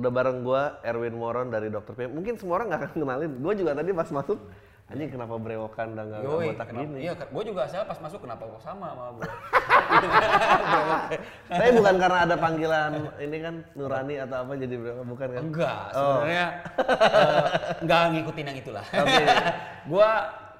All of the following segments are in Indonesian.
udah bareng gua Erwin Moron dari Dokter PM. Mungkin semua orang nggak akan kenalin. Gua juga tadi pas masuk, anjing kenapa berewokan dan nggak botak kenapa- gini. Iya, gue juga saya pas masuk kenapa kok sama sama gue. Saya bukan karena ada panggilan ini kan Nurani atau apa jadi berapa bukan kan? Enggak, Oh. sebenarnya eh, enggak ngikutin yang itulah. Oke. gua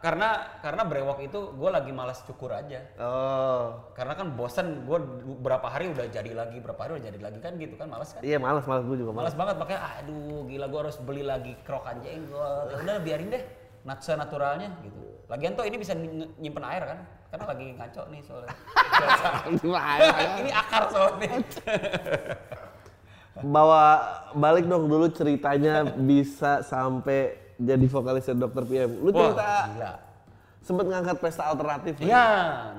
karena karena brewok itu gue lagi malas cukur aja. Oh. Karena kan bosen, gue berapa hari udah jadi lagi, berapa hari udah jadi lagi kan gitu kan, malas kan? Iya malas malas gua juga malas. Malas banget makanya aduh gila gue harus beli lagi krokan jenggot. Ya udah biarin deh nat naturalnya gitu. Lagian tuh ini bisa ny- nyimpen air kan? Karena lagi ngaco nih soalnya. ini akar soalnya. Bawa balik dong dulu ceritanya bisa sampai jadi vokalisnya Dokter PM. Lu Wah, cerita gila. sempet ngangkat pesta alternatif. Iya,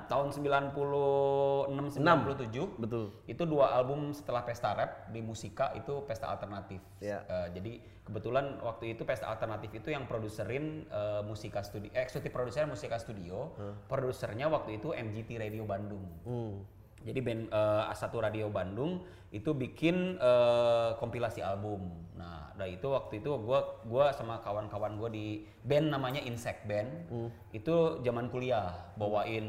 tahun 96 97. Betul. Itu dua album setelah Pesta Rap di Musika itu Pesta Alternatif. Iya. Eh, jadi kebetulan waktu itu Pesta Alternatif itu yang produserin eh, Musika Studio, eh, eksekutif produser Musika Studio, produsernya waktu itu MGT Radio Bandung. Hmm. Jadi band eh, A1 Radio Bandung itu bikin eh, kompilasi album. Nah, dari itu waktu itu gua gua sama kawan-kawan gua di band namanya Insect Band. Itu zaman kuliah bawain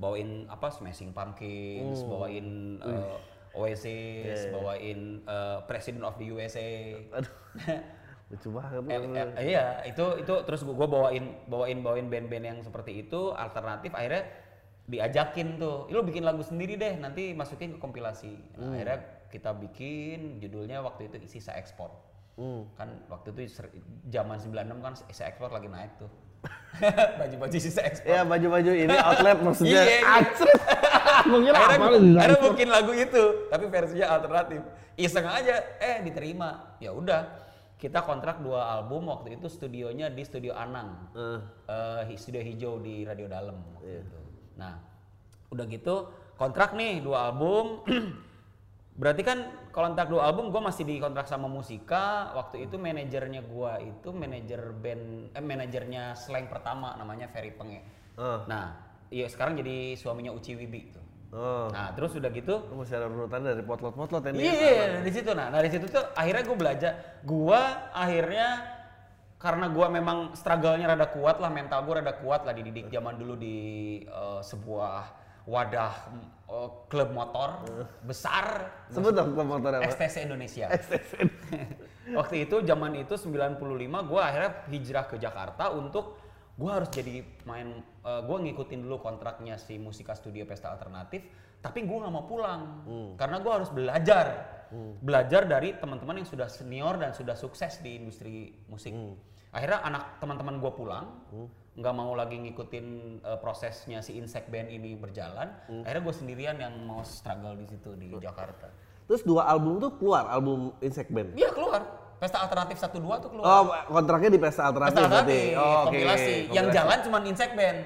bawain apa Smashing Pumpkins, bawain eh, Oasis, bawain eh, President of the USA. Aduh. Lucu banget. Eh, eh, iya, itu itu terus gua bawain bawain bawain band-band yang seperti itu alternatif akhirnya diajakin tuh, "Ih, lu bikin lagu sendiri deh, nanti masukin ke kompilasi. Nah, Akhirnya kita bikin judulnya waktu itu sisa ekspor. Hmm. Kan waktu itu zaman 96 kan sisa ekspor lagi naik tuh. Baju-baju sisa ekspor. Ya baju-baju ini outlet maksudnya. Iya, iya. Acret. Kira akhirnya, apa bikin lagu itu tapi versinya alternatif iseng aja eh diterima ya udah kita kontrak dua album waktu itu studionya di studio Anang eh, hi- studio hijau di Radio Dalam waktu Iya. itu. Nah udah gitu kontrak nih dua album berarti kan kontrak dua album gue masih dikontrak sama Musika waktu itu manajernya gue itu manajer band eh manajernya slang pertama namanya Ferry Penge eh. nah iya sekarang jadi suaminya Uci Wibi tuh Oh. Nah terus udah gitu, Lu masih ada urutan dari potlot-potlot iya ini. iya, dari situ. Nah dari situ tuh akhirnya gue belajar. Gua akhirnya karena gua memang struggle-nya rada kuat lah, mental gue rada kuat lah dididik zaman dulu di eh, sebuah wadah eh, klub motor besar Sebut dong klub motor apa? XTC Indonesia. XTSN. Waktu itu zaman itu 95 gua akhirnya hijrah ke Jakarta untuk gua harus jadi main eh, gua ngikutin dulu kontraknya si Musika Studio Pesta Alternatif tapi gua nggak mau pulang karena gua harus belajar belajar dari teman-teman yang sudah senior dan sudah sukses di industri musik akhirnya anak teman-teman gua pulang nggak mau lagi ngikutin eh, prosesnya si Insect Band ini berjalan akhirnya gue sendirian yang mau struggle di situ di Jakarta Terus dua album tuh keluar, album Insect Band. Iya keluar. Pesta alternatif 12 tuh keluar. Oh, kontraknya di pesta alternatif Pesta berarti. alternatif, Oh, oke. kompilasi. Yang Kompilasi. jalan cuma Insect Band.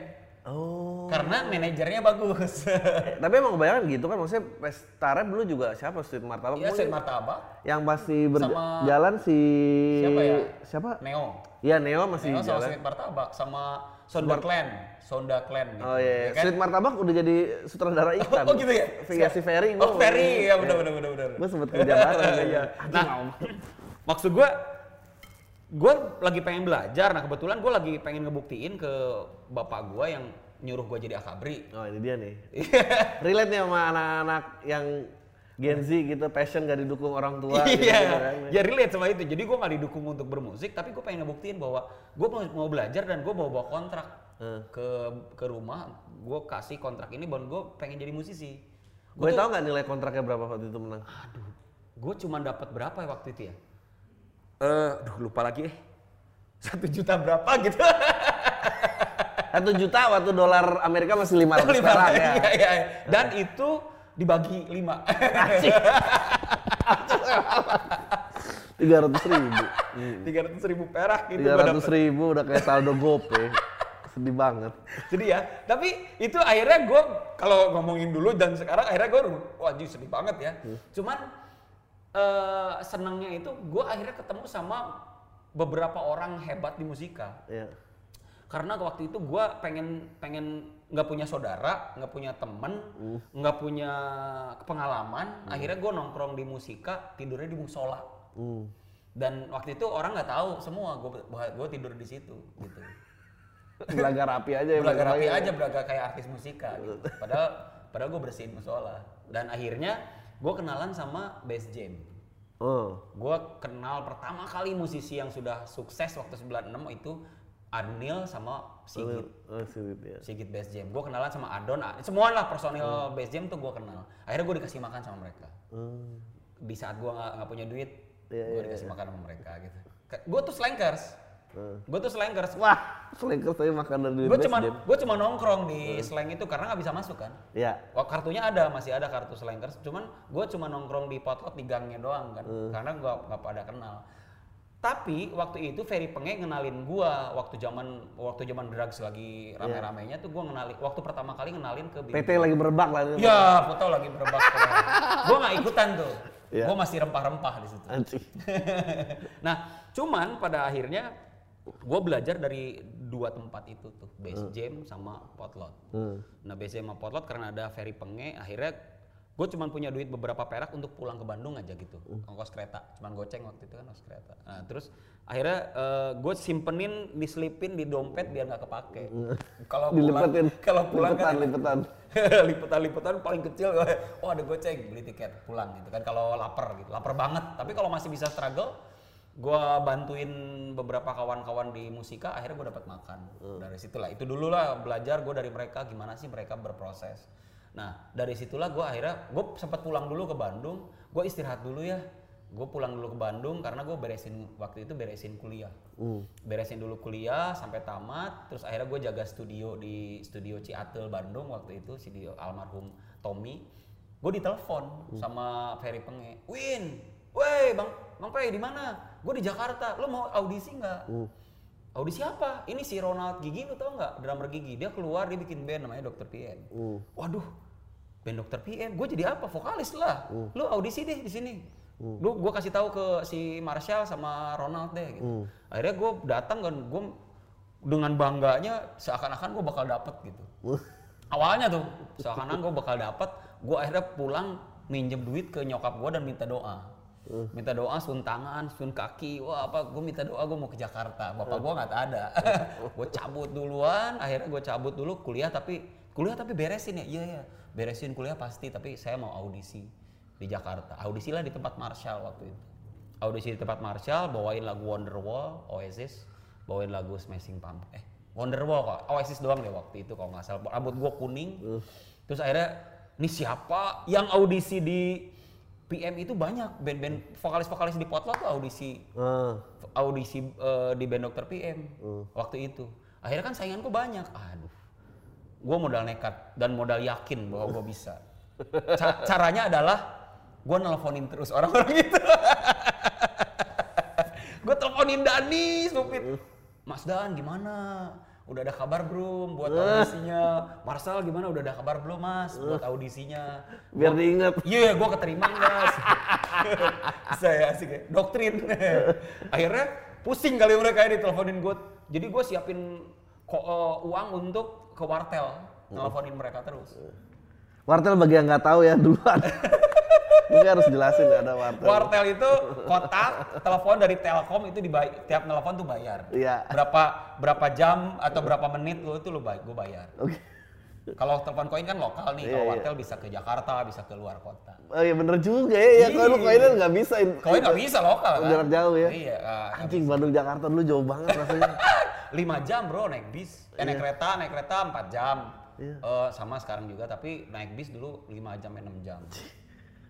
Oh. Karena manajernya bagus. Tapi emang kebanyakan gitu kan, maksudnya pesta rap dulu juga siapa Street Martabak? Iya, Mungkin Sweet Martabak, Yang pasti berjalan si Siapa ya? Siapa? Neo. Iya Neo masih Neo sama jalan. Sweet Martabak sama Sonda Clan. Sonda Clan gitu. Oh iya, iya. ya kan? Street Martabak udah jadi sutradara iklan. Oh gitu ya? Via si Ferry. Oh Ferry, ya benar benar benar benar. Gue sempet kerja bareng. Iya. Nah, maksud gue, gue lagi pengen belajar. Nah kebetulan gue lagi pengen ngebuktiin ke bapak gue yang nyuruh gue jadi akabri. oh ini dia nih. Iya. Relate nih sama anak-anak yang Gen Z gitu, passion gak didukung orang tua. gitu, Iya, gitu kan. ya relate sama itu. Jadi gue nggak didukung untuk bermusik, tapi gue pengen ngebuktiin bahwa gue mau, mau belajar dan gue bawa bawa kontrak Hmm. ke ke rumah. Gue kasih kontrak ini, bahwa gue pengen jadi musisi. Gue tau nggak nilai kontraknya berapa waktu itu menang? Aduh, gue cuma dapat berapa ya waktu itu ya? Eh, aduh lupa lagi eh. Satu juta berapa gitu? Satu juta waktu dolar Amerika masih lima ratus perak ya. iya, iya. Dan itu dibagi lima. Tiga ratus ribu. Tiga ratus ribu perak itu Tiga ratus ribu udah kayak saldo GoPay. Sedih banget. Jadi ya, tapi itu akhirnya gue kalau ngomongin dulu dan sekarang akhirnya gue wah jadi sedih banget ya. Cuman eh senangnya itu gue akhirnya ketemu sama beberapa orang hebat di musika. Iya. Karena waktu itu gue pengen pengen nggak punya saudara, nggak punya temen, nggak punya pengalaman. Akhirnya gue nongkrong di musika, tidurnya di musola. Hmm. Dan waktu itu orang nggak tahu semua gue gue tidur di situ gitu. Belaga rapi aja ya. Belaga rapi aja, belaga kayak artis musika gitu. Padahal padahal gue bersihin musola. Dan akhirnya gue kenalan sama Bass Jam. Oh. Gue kenal pertama kali musisi yang sudah sukses waktu 96 itu Arnil sama Sigit. Oh, sulit ya. Sigit Bass Jam. Gue kenalan sama Adon, semua lah personil Bass Jam tuh gue kenal. Akhirnya gue dikasih makan sama mereka. Hmm. Di saat gue nggak punya duit, Iya, gue dikasih makan sama mereka gitu. Gue tuh slankers. Hmm. Gue tuh slankers. Wah, selingkuh saya makan dari Gue cuma jam. gue cuma nongkrong di slang itu karena nggak bisa masuk kan. Ya. Wah, kartunya ada, masih ada kartu slankers. Cuman gue cuma nongkrong di potlot di gangnya doang kan, karena gue nggak pada kenal. Tapi waktu itu Ferry Penge ngenalin gua waktu zaman waktu zaman drugs lagi rame-ramenya tuh gua ngenalin waktu pertama kali ngenalin ke. PT lagi merebak lah ini. Ya, foto lagi berebak. gua nggak ikutan tuh. Iya. Gua masih rempah-rempah di situ. Nah, cuman pada akhirnya gue belajar dari dua tempat itu tuh, base jam sama potlot. Hmm. Nah, base jam sama potlot karena ada ferry penge, akhirnya gue cuman punya duit beberapa perak untuk pulang ke Bandung aja gitu, ongkos kereta, cuman goceng waktu itu kan ongkos kereta. Nah, terus akhirnya gue simpenin, diselipin di dompet biar nggak kepake. Kalau pulang, kalau pulang lipetan, kan lipetan. lipetan-lipetan paling kecil oh ada goceng beli tiket pulang gitu kan. Kalau lapar gitu lapar banget. Tapi kalau masih bisa struggle gua bantuin beberapa kawan-kawan di musika akhirnya gue dapat makan. Dari situlah itu dulu lah belajar gue dari mereka gimana sih mereka berproses nah dari situlah gue akhirnya gue sempat pulang dulu ke Bandung. Gue istirahat dulu ya. Gue pulang dulu ke Bandung karena gue beresin waktu itu beresin kuliah. Hmm. beresin dulu kuliah sampai tamat terus akhirnya gue jaga studio di studio Ciatel Bandung waktu itu studio almarhum Tommy. Gue ditelepon sama Ferry Penge Win weh bang bang Pei di mana? Gue di Jakarta. Lo mau audisi nggak? Hmm. Audisi apa ini si Ronald Gigi lo tau nggak? Drummer Gigi. Dia keluar dia bikin band namanya Dr. PM Hmm. waduh band Dr. PM gue jadi apa? Vokalis lah. Lu audisi deh di sini. Lu gue kasih tahu ke si Marshall sama Ronald deh gitu. Akhirnya gue datang kan gue dengan bangganya seakan-akan gue bakal dapet gitu. Awalnya tuh seakan-akan gue bakal dapet gue akhirnya pulang minjem duit ke nyokap gue dan minta doa minta doa sun tangan sun kaki. Wah apa gue minta doa gue mau ke Jakarta. Bapak gue nggak ada. Gue cabut duluan. Akhirnya gue cabut dulu kuliah tapi kuliah tapi beresin ya? Iya ya beresin kuliah pasti tapi saya mau audisi di Jakarta. Audisi lah di tempat Marshall waktu itu. Audisi di tempat Marshall bawain lagu Wonderwall Oasis. Bawain lagu Smashing Pump eh Wonderwall kok. Oasis doang deh waktu itu kalau nggak salah. Rambut gua kuning. Terus akhirnya ini siapa yang audisi di PM itu banyak. Band-band vokalis-vokalis di Potlot tuh audisi. Ah. audisi eh, di band Dr. PM waktu itu. Akhirnya kan sainganku banyak. Aduh. Gue modal nekat dan modal yakin bahwa gue bisa. Ca- caranya adalah gue nelponin terus orang-orang itu. Gue teleponin Dani stupid. Mas Dan gimana udah ada kabar belum buat audisinya Marcel gimana udah ada kabar belum Mas buat audisinya Biar diingat. Iya, gue keterima nggak? Saya asik ya, doktrin. Akhirnya pusing kali mereka ini teleponin gue. Jadi gue siapin ko- eh, uang untuk ke wartel, teleponin mereka terus. Wartel bagi yang nggak tahu ya duluan. Mungkin harus jelasin ya ada wartel. Wartel itu kotak, telepon dari Telkom itu dibayar, tiap telepon tuh bayar. Iya. Berapa berapa jam atau berapa menit lo itu lo bayar, gue bayar. Oke. Kalau telepon koin kan lokal nih, Iya, kalau iya. wartel bisa ke Jakarta, bisa ke luar kota. Oh iya bener juga ya. Ya kalau Iya. koinnya nggak bisa. Koin nggak bisa lokal kan? Jarak jauh ya. Iya. ah, Anjing Bandung Jakarta dulu jauh banget rasanya. 5 jam bro naik bis. Eh, naik kereta, naik kereta 4 jam. Iya. Eh, sama sekarang juga tapi naik bis dulu 5 jam 6 jam.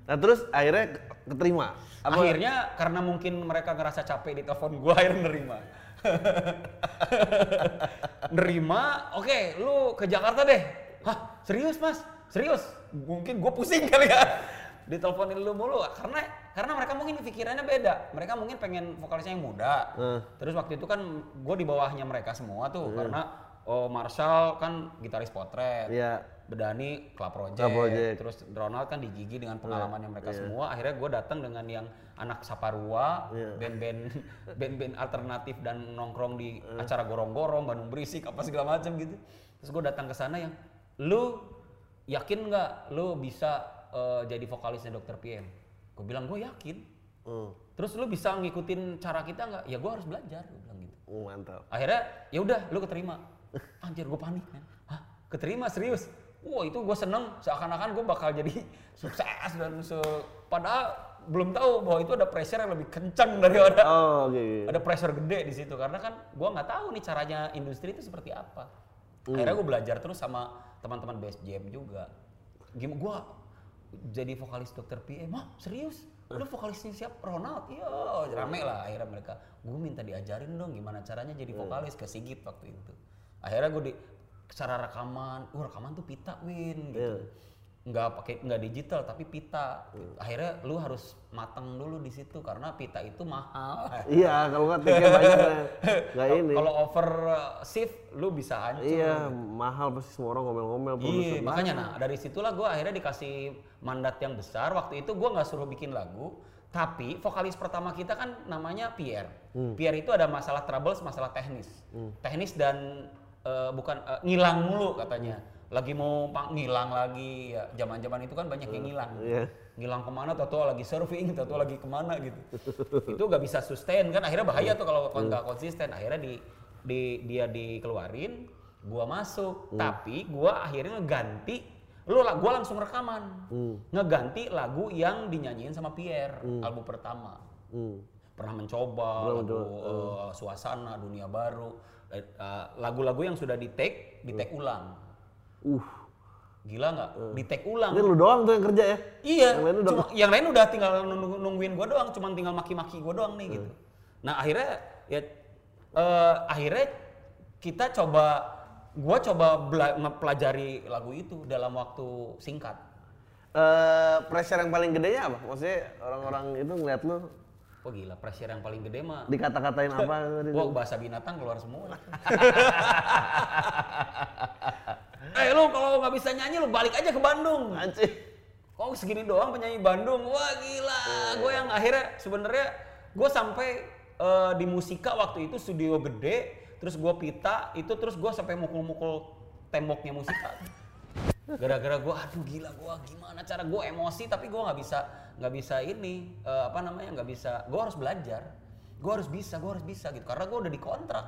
Nah terus akhirnya keterima. Apa? Akhirnya karena mungkin mereka ngerasa capek di telepon gua akhirnya nerima. nerima, oke lu ke Jakarta deh. Hah serius mas? Serius? Mungkin gue pusing kali ya. Diteleponin lu mulu karena karena mereka mungkin pikirannya beda. Mereka mungkin pengen vokalisnya yang muda. Eh. Terus waktu itu kan gue di bawahnya mereka semua tuh karena oh Marshall kan gitaris potret. Iya. Bedani Club Project, Club Project. terus Ronald kan di Gigi dengan pengalamannya mereka semua. Akhirnya gue datang dengan yang anak Saparua, Iya. band-band band-band alternatif dan nongkrong di acara gorong-gorong, Bandung berisik apa segala macam gitu. Terus gue datang ke sana yang, lu yakin nggak lu bisa eh, jadi vokalisnya Dr. PM? Gue bilang gue yakin. Hmm. Terus lu bisa ngikutin cara kita nggak? Ya gue harus belajar, gue bilang gitu. Oh, mantap. Akhirnya ya udah lu keterima. Anjir gue panik kan. Hah, keterima serius? Wah itu gue seneng, seakan-akan gue bakal jadi sukses dan se... Padahal belum tahu bahwa itu ada pressure yang lebih kencang daripada Oh, oke. ada pressure gede di situ karena kan gua nggak tahu nih caranya industri itu seperti apa. Akhirnya gue belajar terus sama teman-teman best jam juga. Gimana gua jadi vokalis dokter PA, mah serius? Lu vokalisnya siap? Ronald? Iya, rame lah akhirnya mereka. Gue minta diajarin dong gimana caranya jadi vokalis ke Sigit waktu itu. Akhirnya gue di cara rekaman, uh rekaman tuh pita win gitu. Nggak pakai nggak digital tapi pita. Akhirnya lu harus mateng dulu di situ karena pita itu mahal. Iya, kalau nggak take banyak nggak ini. Kalau over uh, shift lu bisa hancur. Iya, mahal pasti semua orang ngomel-ngomel. Iya, makanya nah dari situlah gue akhirnya dikasih mandat yang besar. Waktu itu gue nggak suruh bikin lagu, tapi vokalis pertama kita kan namanya Pierre. Pierre itu ada masalah troubles, masalah teknis, teknis dan eh, bukan eh, ngilang mulu katanya. Lagi mau ngilang lagi, ya zaman-zaman itu kan banyak yang ngilang. Iya. Ngilang ke mana, tahu lagi surfing, tahu lagi ke mana gitu. itu gak bisa sustain kan, akhirnya bahaya tuh kalau nggak konsisten. Akhirnya di, di dia dikeluarin, gua masuk, tapi gua akhirnya ngeganti lu lah gua langsung rekaman ngeganti lagu yang dinyanyiin sama Pierre album pertama Hmm. pernah mencoba lagu eh, suasana dunia baru eh, eh, lagu-lagu yang sudah di take di take ulang Uh, gila nggak di take ulang ini lu doang tuh yang kerja ya? Iya, Yang lain udah cuma yang lain udah tinggal nunggu- nungguin gua doang, cuman tinggal maki-maki gua doang nih gitu. Nah akhirnya ya eh, akhirnya kita coba, gua coba mempelajari lagu itu dalam waktu singkat. Eh, pressure yang paling gedenya apa? Maksudnya orang-orang itu ngeliat lu Wah gila, pressure yang paling gede mah. dikata-katain apa? Wah bahasa binatang keluar semua. eh lu kalau nggak bisa nyanyi lu balik aja ke Bandung. Anjing. Kok segini doang penyanyi Bandung? Wah gila, gue yang akhirnya sebenarnya gue sampai eh, di musika waktu itu studio gede, terus gue pita itu terus gue sampai mukul-mukul temboknya musika. Gara-gara gue, aduh gila gue gimana cara gue emosi tapi gue nggak bisa nggak bisa ini eh, apa namanya nggak bisa, gue harus belajar, gue harus bisa, gue harus bisa gitu karena gue udah dikontrak.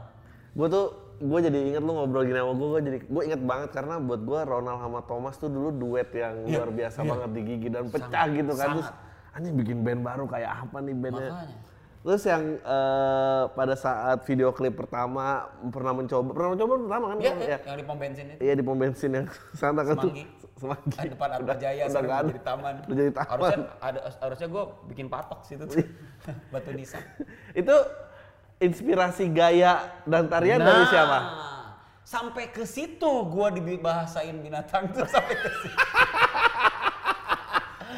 Gue tuh, gue jadi inget lu ngobrol gini sama gue, gue jadi, gue inget banget karena buat gue Ronald sama Thomas tuh dulu duet yang luar biasa banget di Gigi dan pecah Sangat, gitu kan. Terus, sangat. anjing bikin band baru kayak apa nih bandnya? Makanya. Terus yang eh, pada saat video klip pertama pernah mencoba, pernah mencoba pertama kan? Iya, Ya. yang di pom bensin itu. Iya di pom bensin yang sana kan tuh. Semanggi. Semanggi. Ah, depan Arba Jaya udah udah jadi taman. Udah jadi taman. Harusnya ada harusnya gue bikin patok situ tuh. Batu nisan. Itu inspirasi gaya dan tarian dari siapa? Sampai ke situ gua dibahasain binatang tuh sampai ke situ.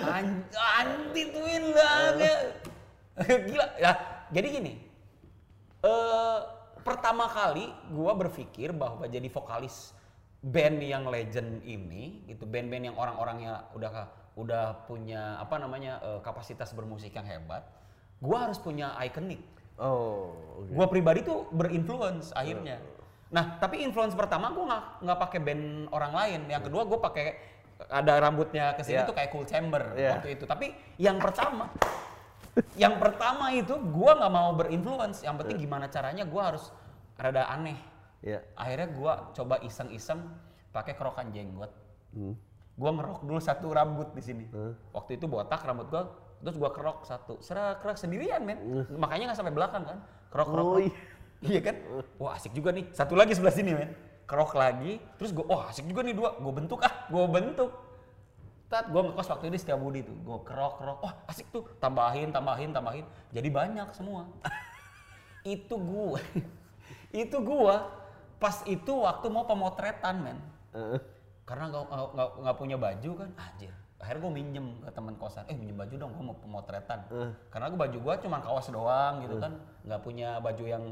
An- Anti twin banget. Gila. Ya, jadi gini. Eh pertama kali gua berpikir bahwa jadi vokalis band yang legend ini, itu band-band yang orang-orangnya udah udah punya apa namanya eh, kapasitas bermusik yang hebat, gua harus punya ikonik. Oh, oke. Gua pribadi tuh berinfluence akhirnya. Nah, tapi influence pertama gua nggak nggak pakai band orang lain. Yang kedua gua pakai ada rambutnya ke sini Iya. tuh kayak Cool Chamber Iya. waktu itu. Tapi yang pertama yang pertama itu gua nggak mau berinfluence. Yang penting gimana caranya gua harus rada aneh. Iya. Akhirnya gua coba iseng-iseng pakai kerokan jenggot. Hmm. Gua ngerok dulu satu rambut di sini. Waktu itu botak rambut gua, terus gua kerok satu. Serak kerok sendirian, men. Makanya nggak sampai belakang kan. Kerok kerok. Oh, iya. iya kan? Wah, asik juga nih. Satu lagi sebelah sini, men. Kerok lagi, terus gua, wah asik juga nih dua. Gua bentuk ah, gua bentuk. Tat, gua ngekos waktu ini setiap budi tuh. Gua kerok, kerok. Wah, asik tuh. Tambahin, tambahin, tambahin. Jadi banyak semua. itu gua. itu gua pas itu waktu mau pemotretan, men Heeh. karena nggak punya baju kan anjir akhirnya gue minjem ke teman kosan eh minjem baju dong gue mau pemotretan karena gue baju gue cuma kaos doang gitu kan nggak punya baju yang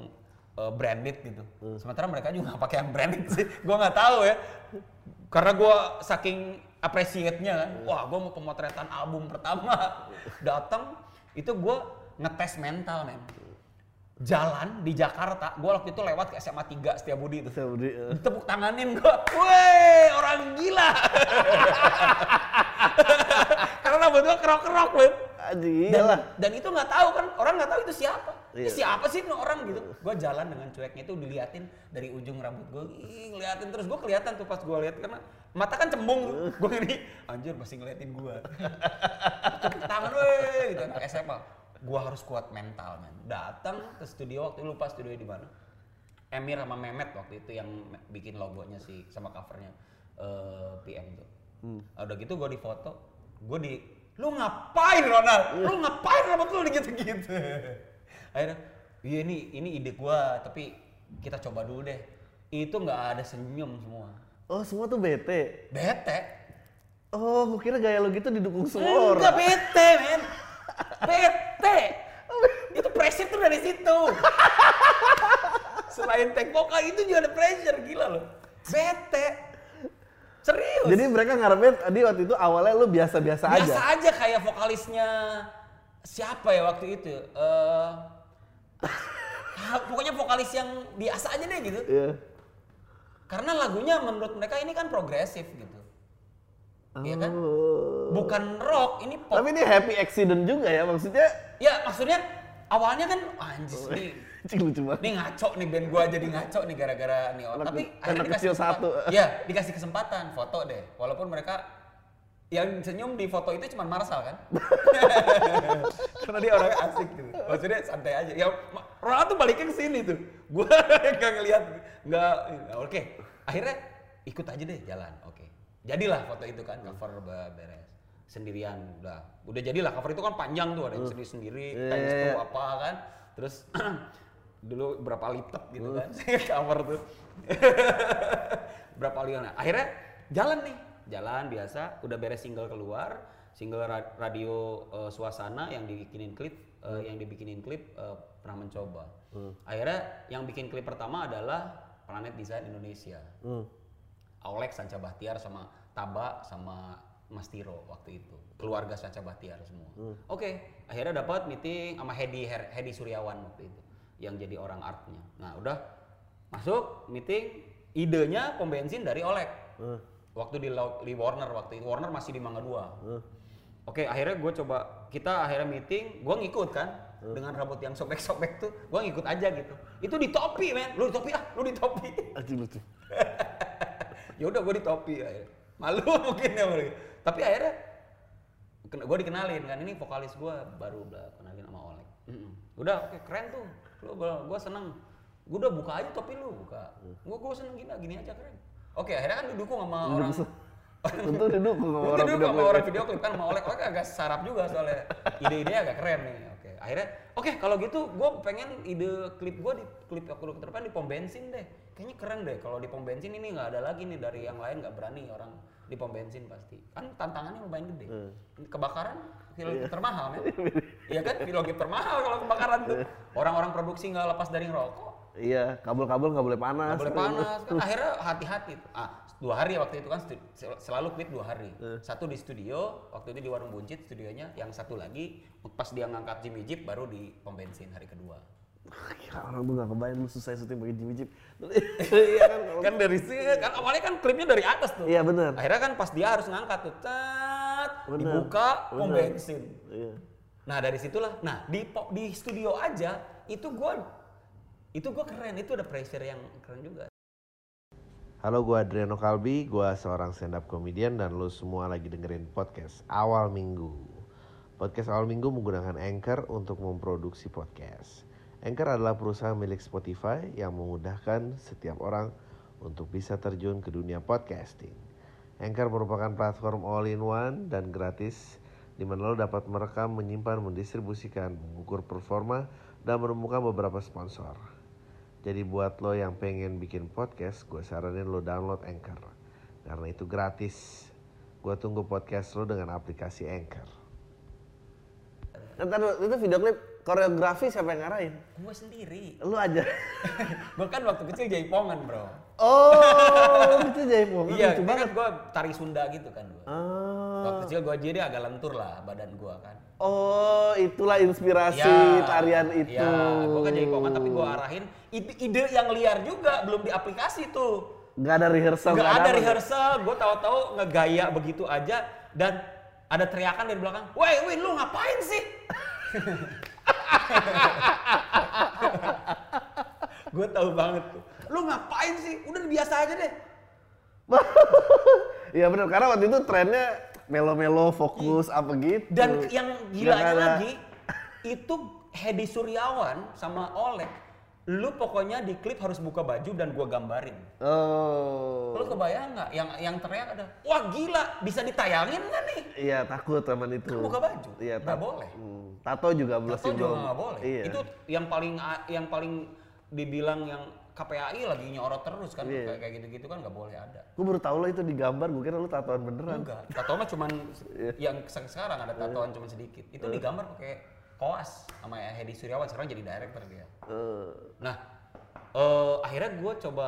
eh, branded gitu sementara mereka juga nggak pakai yang branded sih gue nggak tahu ya karena gue saking appreciate-nya kan. Wah gue mau pemotretan album pertama. Datang itu gue ngetes mental men. Jalan di Jakarta gue waktu itu lewat ke SMA 3 Setiabudi itu. Beri, eh. tepuk tanganin gua, weh orang gila. Karena rambut gua kerok-kerok, men. Aji, dan, dan itu nggak tahu kan orang nggak tahu itu siapa. Iya. siapa sih orang gitu? Gue jalan dengan cueknya itu diliatin dari ujung rambut gue ngeliatin. Terus gue kelihatan tuh pas gue lihat karena mata kan cembung gue ini anjir masih ngeliatin gue tangan weh gitu. Anak SMA gue harus kuat mental man datang ke studio waktu itu lupa studio di mana. Emir sama Mehmet waktu itu yang bikin logonya sih sama covernya eh, PM tuh. Udah gitu gue di foto gue di lu ngapain Ronald lu ngapain rambut lu gitu-gitu akhirnya iya ini ini ide gue tapi kita coba dulu deh itu nggak ada senyum semua Oh semua tuh bete. bete Oh, gue kira gaya lo gitu didukung semua Enggak orang. bete, men. Bete. itu pressure tuh dari situ. Selain take vokal itu juga ada pressure, gila loh. Bete. Serius. Jadi mereka ngarepin tadi waktu itu awalnya lu biasa-biasa aja. biasa aja kayak vokalisnya siapa ya waktu itu? Eh ah, pokoknya vokalis yang biasa aja deh gitu. Iya. Karena lagunya menurut mereka ini kan progresif gitu. Iya kan? Oh. Bukan rock, ini pop. Tapi ini happy accident juga ya maksudnya. Ya maksudnya awalnya kan anjis nih Cik lucu banget. nih ngaco nih band gua jadi ngaco nih gara-gara nih orang. Anak- Tapi anak kecil satu. Iya, dikasih kesempatan foto deh. Walaupun mereka yang senyum di foto itu cuma Marsal kan? Karena dia orangnya asik gitu. Maksudnya santai aja. Ya Ronald tuh baliknya ke sini tuh. Gua nggak ngelihat nggak oke. Akhirnya ikut aja deh jalan. Oke. Jadilah foto itu kan cover beres sendirian udah udah jadilah cover itu kan panjang tuh ada yang sendiri sendiri Iya, thanks iya, to iya. apa kan terus dulu berapa lipat gitu kan cover tuh. Berapa lipat nah, akhirnya jalan nih. Jalan biasa udah beres single keluar. Single ra- radio eh, suasana yang dibikinin klip eh, yang dibikinin klip eh, pernah mencoba. Akhirnya yang bikin klip pertama adalah Planet Design Indonesia. Hmm. Aulek Sanca Bahtiar sama Taba sama Mas Tiro waktu itu. Keluarga Sanca Bahtiar semua. Oke akhirnya dapat meeting sama Hedi Hedi Suryawan waktu itu yang jadi orang artnya nah udah masuk meeting idenya pom bensin dari Olek Hmm. waktu di, di Warner waktu itu Warner masih di Mangga Dua Hmm. Oke, akhirnya gue coba, kita akhirnya meeting, gue ngikut kan, dengan rambut yang sobek-sobek tuh, gue ngikut aja gitu. Itu di topi, men, lu di topi ah, lu di topi. Lucu. ya udah gue di topi akhirnya. Malu mungkin ya mereka. Tapi akhirnya gue dikenalin kan, ini vokalis gue baru udah kenalin sama Olek. Mm-mm. Udah, oke keren tuh, lu gue seneng. Gue udah buka aja topi lu, buka. Gue gue seneng gini, gini aja keren. Oke, akhirnya kan didukung sama orang. Tentu didukung sama orang video sama klip. orang video klip kan sama Olek, Olek agak sarap juga soalnya ide-ide agak keren nih. Oke, akhirnya oke kalau gitu gue pengen ide klip gue di klip aku ke depan di pom bensin deh. Kayaknya keren deh kalau di pom bensin ini nggak ada lagi nih dari yang lain nggak berani orang di pom bensin pasti. Kan tantangannya lumayan gede. Kebakaran film klip termahal kan? Iya kan film termahal kalau kebakaran tuh. Orang-orang produksi nggak lepas dari ngerokok Iya, kabel-kabel nggak boleh panas. nggak boleh panas kan akhirnya hati-hati ah dua hari waktu itu kan selalu klip dua hari satu di studio waktu itu di warung buncit studionya yang satu lagi pas dia ngangkat Jimmy Jeep baru di pom bensin hari kedua Gila, orang tuh nggak kebayang lu susah syuting pakai Jimmy Jeep. Iya kan? kan dari sini kan awalnya kan klipnya dari atas tuh Iya benar. akhirnya kan pas dia harus ngangkat tuh cat Bener, dibuka pom bensin Iya. nah dari situlah nah di di studio aja itu gua itu gua keren itu ada pressure yang keren juga Halo, gue Adriano Kalbi, gue seorang stand up comedian dan lu semua lagi dengerin podcast Awal Minggu. Podcast Awal Minggu menggunakan Anchor untuk memproduksi podcast. Anchor adalah perusahaan milik Spotify yang memudahkan setiap orang untuk bisa terjun ke dunia podcasting. Anchor merupakan platform all-in-one dan gratis di mana lo dapat merekam, menyimpan, mendistribusikan, mengukur performa, dan menemukan beberapa sponsor. Jadi buat lo yang pengen bikin podcast, gue saranin lo download Anchor. Karena itu gratis. Gue tunggu podcast lo dengan aplikasi Anchor. Ntar itu video klip koreografi siapa yang ngarahin? gua sendiri Lu aja. Gua kan waktu kecil jaipongan bro. Oh, itu jaipongan iya, lucu ini banget. kan gua tari Sunda gitu kan gua. Ah. Waktu kecil gua jadi agak lentur lah badan gua kan. Oh, itulah inspirasi Iya, tarian itu. Iya, gua kan jaipongan tapi gua arahin ide, ide yang liar juga belum di aplikasi tuh. Gak ada rehearsal. Gak nggak ada apa. rehearsal, gua tahu-tahu ngegaya begitu aja dan ada teriakan dari belakang, woi Win lu ngapain sih? gue tahu banget tuh. Lu ngapain sih? Udah biasa aja deh. Iya benar karena waktu itu trennya melo-melo fokus apa gitu. Dan yang gilanya ada- lagi itu Hedi Suryawan sama Oleh. Lu pokoknya di klip harus buka baju dan gua gambarin. Oh. Lu kebayang nggak? Yang yang teriak ada, wah gila, bisa ditayangin nggak nih? Iya takut teman itu. Kan buka baju, Iya nggak boleh. Hmm, Tato juga belum Tato juga nggak boleh. Iya. Itu yang paling yang paling dibilang yang KPAI lagi nyorot terus kan Iya. kayak gitu-gitu kan nggak boleh ada. Gue baru tahu lo itu digambar, gue kira lo tatoan beneran. Enggak, tato mah cuman Iya. yang se- sekarang ada tatoan cuman sedikit. Itu digambar pakai koas sama Hedi Suryawan sekarang jadi director dia. Eh, Nah, eh, akhirnya gue coba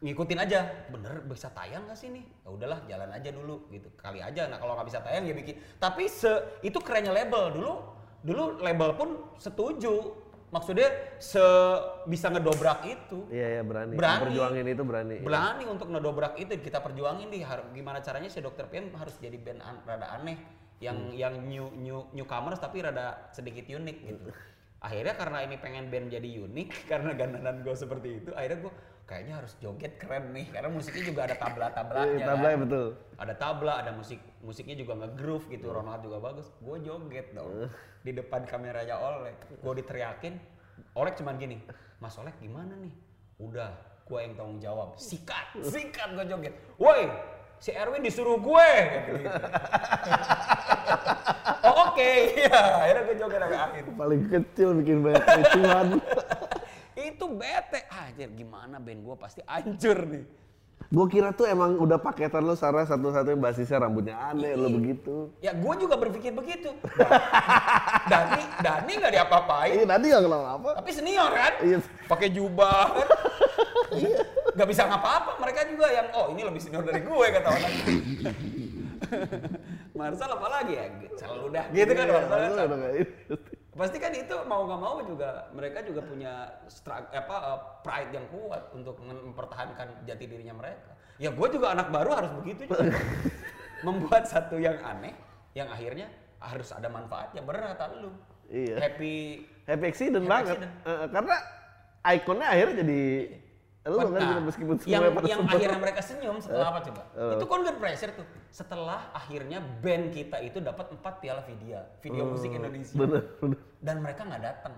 ngikutin aja, bener bisa tayang gak sih nih? Ya udahlah, jalan aja dulu gitu. Kali aja. Nah kalau nggak bisa tayang ya bikin. Tapi se itu kerennya label dulu. Dulu label pun setuju. Maksudnya se bisa ngedobrak itu. iya iya berani. Berani. Perjuangin itu berani. iya. Berani untuk ngedobrak itu kita perjuangin di gimana caranya si Dr. PM harus jadi band an- rada aneh yang Hmm. yang new new newcomers tapi rada sedikit unik gitu. Akhirnya karena ini pengen band jadi unik karena gandanan gue seperti itu, akhirnya gue kayaknya harus joget keren nih karena musiknya juga ada tabla-tablanya. Iya, tabla kan. betul. Ada tabla, ada musik musiknya juga nge-groove gitu, Ronald juga bagus. Gue joget dong di depan kameranya Olek. Gue diteriakin, Olek cuman gini, Mas Olek gimana nih? Udah, gue yang tanggung jawab. Sikat, sikat gue joget. Woi, si Erwin disuruh gue. Gitu. oh oke, ya akhirnya gue joget sampai akhir. Paling kecil bikin banyak kericuhan. Itu bete, anjir gimana band gue pasti hancur nih. gue kira tuh emang udah paketan lo Sarah satu-satunya basisnya rambutnya aneh lo begitu. Ya gue juga berpikir begitu. Dani, Dani nggak diapa-apain. Iya tadi gak kenal apa. Tapi senior kan? Iya. Pakai jubah kan? Iya. Gak bisa ngapa-apa. Mereka juga yang, oh ini lebih senior dari gue kata orang. Marsal apa lagi ya? Selalu dah. Gitu kan Iya, Marsal. lo udah kayak gitu. Pasti kan itu mau nggak mau juga mereka juga punya strug- apa uh, pride yang kuat untuk mem- mempertahankan jati dirinya mereka. Ya gue juga anak baru harus begitu juga. Membuat satu yang aneh yang akhirnya harus ada manfaatnya. Bener kata lu. Iya. Happy Happy accident Happy banget. accident. Eh, karena ikonnya akhirnya jadi lo kan Nah, gitu meskipun yang yang akhirnya mereka senyum setelah apa coba? Eh. Itu kan good pressure tuh. Setelah akhirnya band kita itu dapat empat piala video, video musik Indonesia. Bener, bener. Dan mereka nggak datang.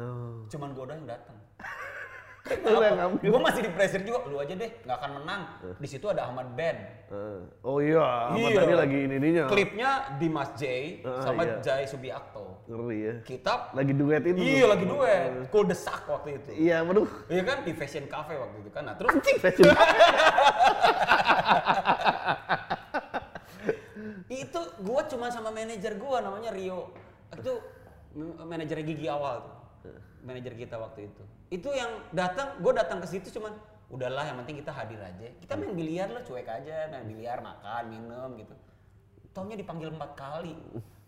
Oh. Cuman gue doang yang datang. Lu yang ngambil. Gue masih di pressure juga, lu aja deh, nggak akan menang. Di situ ada Ahmad. Eh, Oh iya, Ahmad Iya. tadi lagi ini ininya. Klipnya Dimas J Ah, sama iya. Jai Subiakto. Ngeri ya. Kita Lagi duet itu. iya lagi duet, cool desak waktu itu. Iya, waduh. Iya kan di Fashion Cafe waktu itu kan. Nah terus Anjing fashion. itu gua cuma sama manajer gua namanya Rio itu m- manajer gigi awal tuh manajer kita waktu itu itu yang datang gua datang ke situ cuman udahlah yang penting kita hadir aja kita main biliar lah cuek aja main biliar makan minum gitu taunya dipanggil empat kali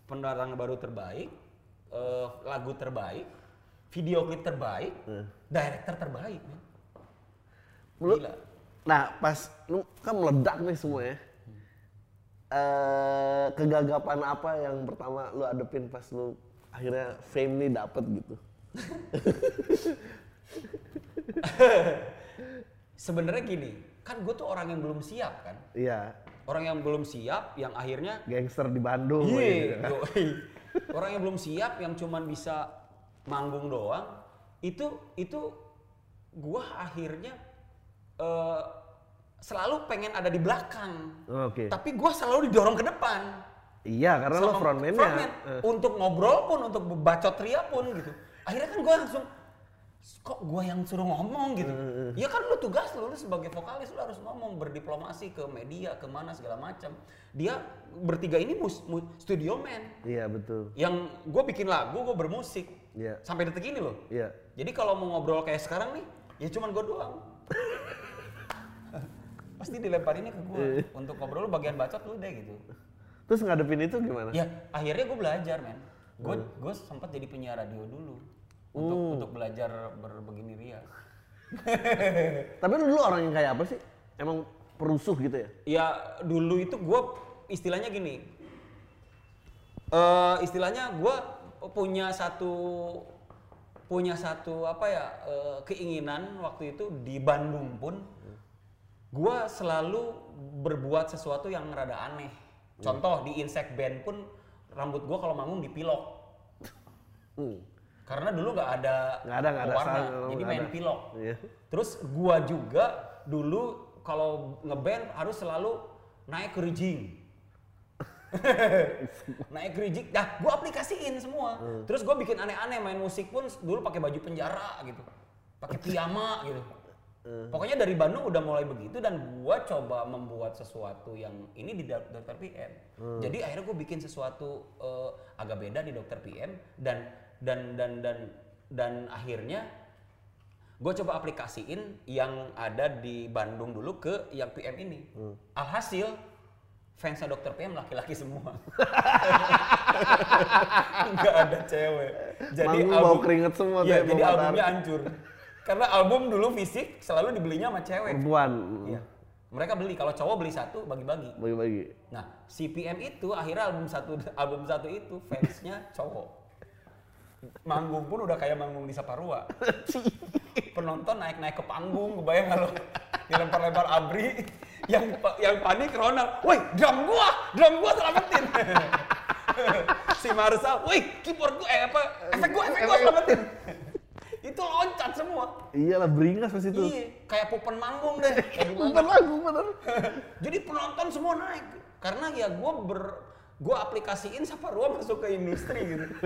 pendatang baru terbaik eh, lagu terbaik video klip terbaik director terbaik men. Lu- Gila. Nah, pas lu kan meledak nih semua ya. Eh, kegagapan apa yang pertama lu adepin pas lu akhirnya fame nih dapet gitu? sebenarnya gini kan gue tuh orang yang belum siap kan Iya, orang yang belum siap yang akhirnya gangster di Bandung. gitu Iya, kan. yoi. orang yang belum siap yang cuman bisa manggung doang itu itu gua akhirnya eh, selalu pengen ada di belakang Oke. tapi gua selalu didorong ke depan Iya, karena lo Sama frontman-nya. frontman. Eh, untuk ngobrol pun untuk bacot ria pun gitu akhirnya kan gua langsung kok gua yang suruh ngomong? gitu. Ya kan lu tugas lu, lu sebagai vokalis lu harus ngomong berdiplomasi ke media ke mana segala macam. Dia bertiga ini mus, mu- studio man. Iya, betul. yang gue bikin lagu gue bermusik. Iya. sampai detik ini loh. Iya. jadi kalau mau ngobrol kayak sekarang nih ya cuman gue doang. Pasti dilemparinnya ke gue untuk ngobrol lu bagian bacot lu deh gitu. Terus ngadepin itu gimana? ya akhirnya gue belajar men gue gue sempat jadi penyiar radio dulu untuk untuk belajar berbegini ria Tapi lu dulu orang yang kayak apa sih? Emang perusuh gitu ya? ya dulu itu gue istilahnya gini eh istilahnya gue punya satu punya satu apa ya eh, keinginan waktu itu di Bandung pun gue selalu berbuat sesuatu yang rada aneh. Contoh di Insect Band pun rambut gue kalau manggung dipilok Hmm. karena dulu nggak ada Nggak ada, nggak ada style, jadi main ada. pilok. Iya. Terus gua juga dulu kalau ngeband harus selalu naik ke rigging. naik ke rigging, dah gua aplikasiin semua. Hmm. Terus gua bikin aneh-aneh main musik pun dulu pakai baju penjara gitu. Pakai piyama gitu. Hmm. Pokoknya dari Bandung udah mulai begitu dan gua coba membuat sesuatu yang ini di Dok- Dokter PM. Hmm. Jadi akhirnya gue bikin sesuatu eh, agak beda di Dokter PM dan dan dan dan dan akhirnya gue coba aplikasiin yang ada di Bandung dulu ke yang PM ini. Hmm. Alhasil fansnya Dokter PM laki-laki semua. Nggak ada cewek. Manggung bau keringet semua tuh, jadi albumnya hancur. Karena album dulu fisik selalu dibelinya sama cewek. Perempuan. Iya. Mereka beli kalau cowok beli satu bagi-bagi. Bagi-bagi. Nah, CPM itu akhirnya album satu album satu itu fansnya cowok. Manggung pun udah kayak manggung di Saparua. Penonton naik-naik ke panggung, kebayang lo? Dilempar-lempar abri, yang yang panik Ronald, woi drum gua, drum gua selamatin. si Marsal, woi keyboard gua, eh apa, efek gua, efek gua selamatin. Itu loncat semua. Iyalah beringas pas itu. Iya, kayak pupen manggung deh. Bukan lagu bener. Jadi penonton semua naik karena ya gue ber gue aplikasiin Saparua masuk ke industri gitu.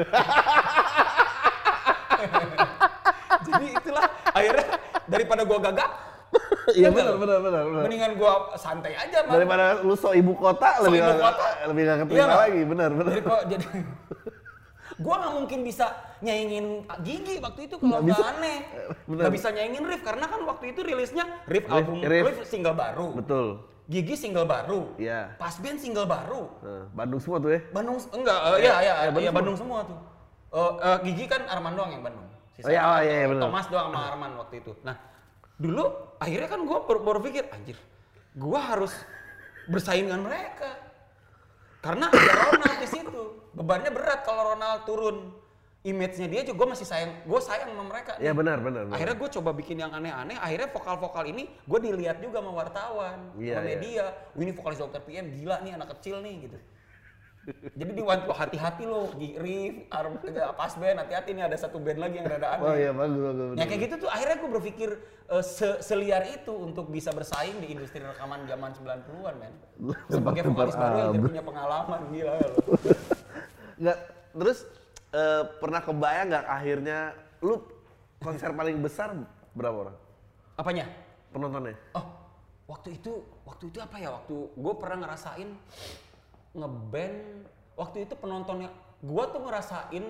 Jadi itulah akhirnya daripada gue gagap, Iya Bener. benar benar benar. benar. mendingan gue santai aja. Bang. Daripada lu so ibu kota So lebih ibu kota. lebih nggak Iya keterima nggak? lagi benar benar. Jadi kok jadi gue nggak mungkin bisa nyaingin Gigi waktu itu kalau Nggak aneh. Nggak bisa nyaingin Riff karena kan waktu itu rilisnya Riff Riff- album Riff. Riff single baru. Betul. Gigi single baru. Iya. Pas band single baru. Nah, Bandung semua tuh ya. Bandung enggak eh, iya iya ya, Bandung iya Bandung semua tuh. Eh, eh, Gigi kan Arman doang yang Bandung. Oh, iya, oh, iya, iya, bener. Thomas doang sama Arman waktu itu. Nah, dulu akhirnya kan gue baru, baru pikir anjir, gue harus bersaing dengan mereka. Karena ada Ronald di situ. Bebannya berat kalau Ronald turun. Image-nya dia juga gue masih sayang, gue sayang sama mereka. Iya nih. benar benar. benar. Akhirnya gue coba bikin yang aneh-aneh, akhirnya vokal-vokal ini gue dilihat juga sama wartawan, sama iya. media. Wih ini vokalis dokter PM, gila nih anak kecil nih gitu. Jadi diwanti "Wah, hati-hati loh, Gi- Rif, Arm, pas band, hati-hati nih ada satu band lagi yang rada aneh. Oh iya bagus bagus. Ya kayak gitu tuh akhirnya gue berpikir eh, se- seliar itu untuk bisa bersaing di industri rekaman zaman 90-an men. Sebagai vokalis baru yang punya pengalaman, gila ya lo. Nggak, terus eh, pernah kebayang nggak akhirnya lu konser paling besar berapa orang Apanya? penontonnya? Oh, waktu itu, waktu itu apa ya? Waktu gue pernah ngerasain ngeband. Waktu itu penontonnya, gue tuh ngerasain,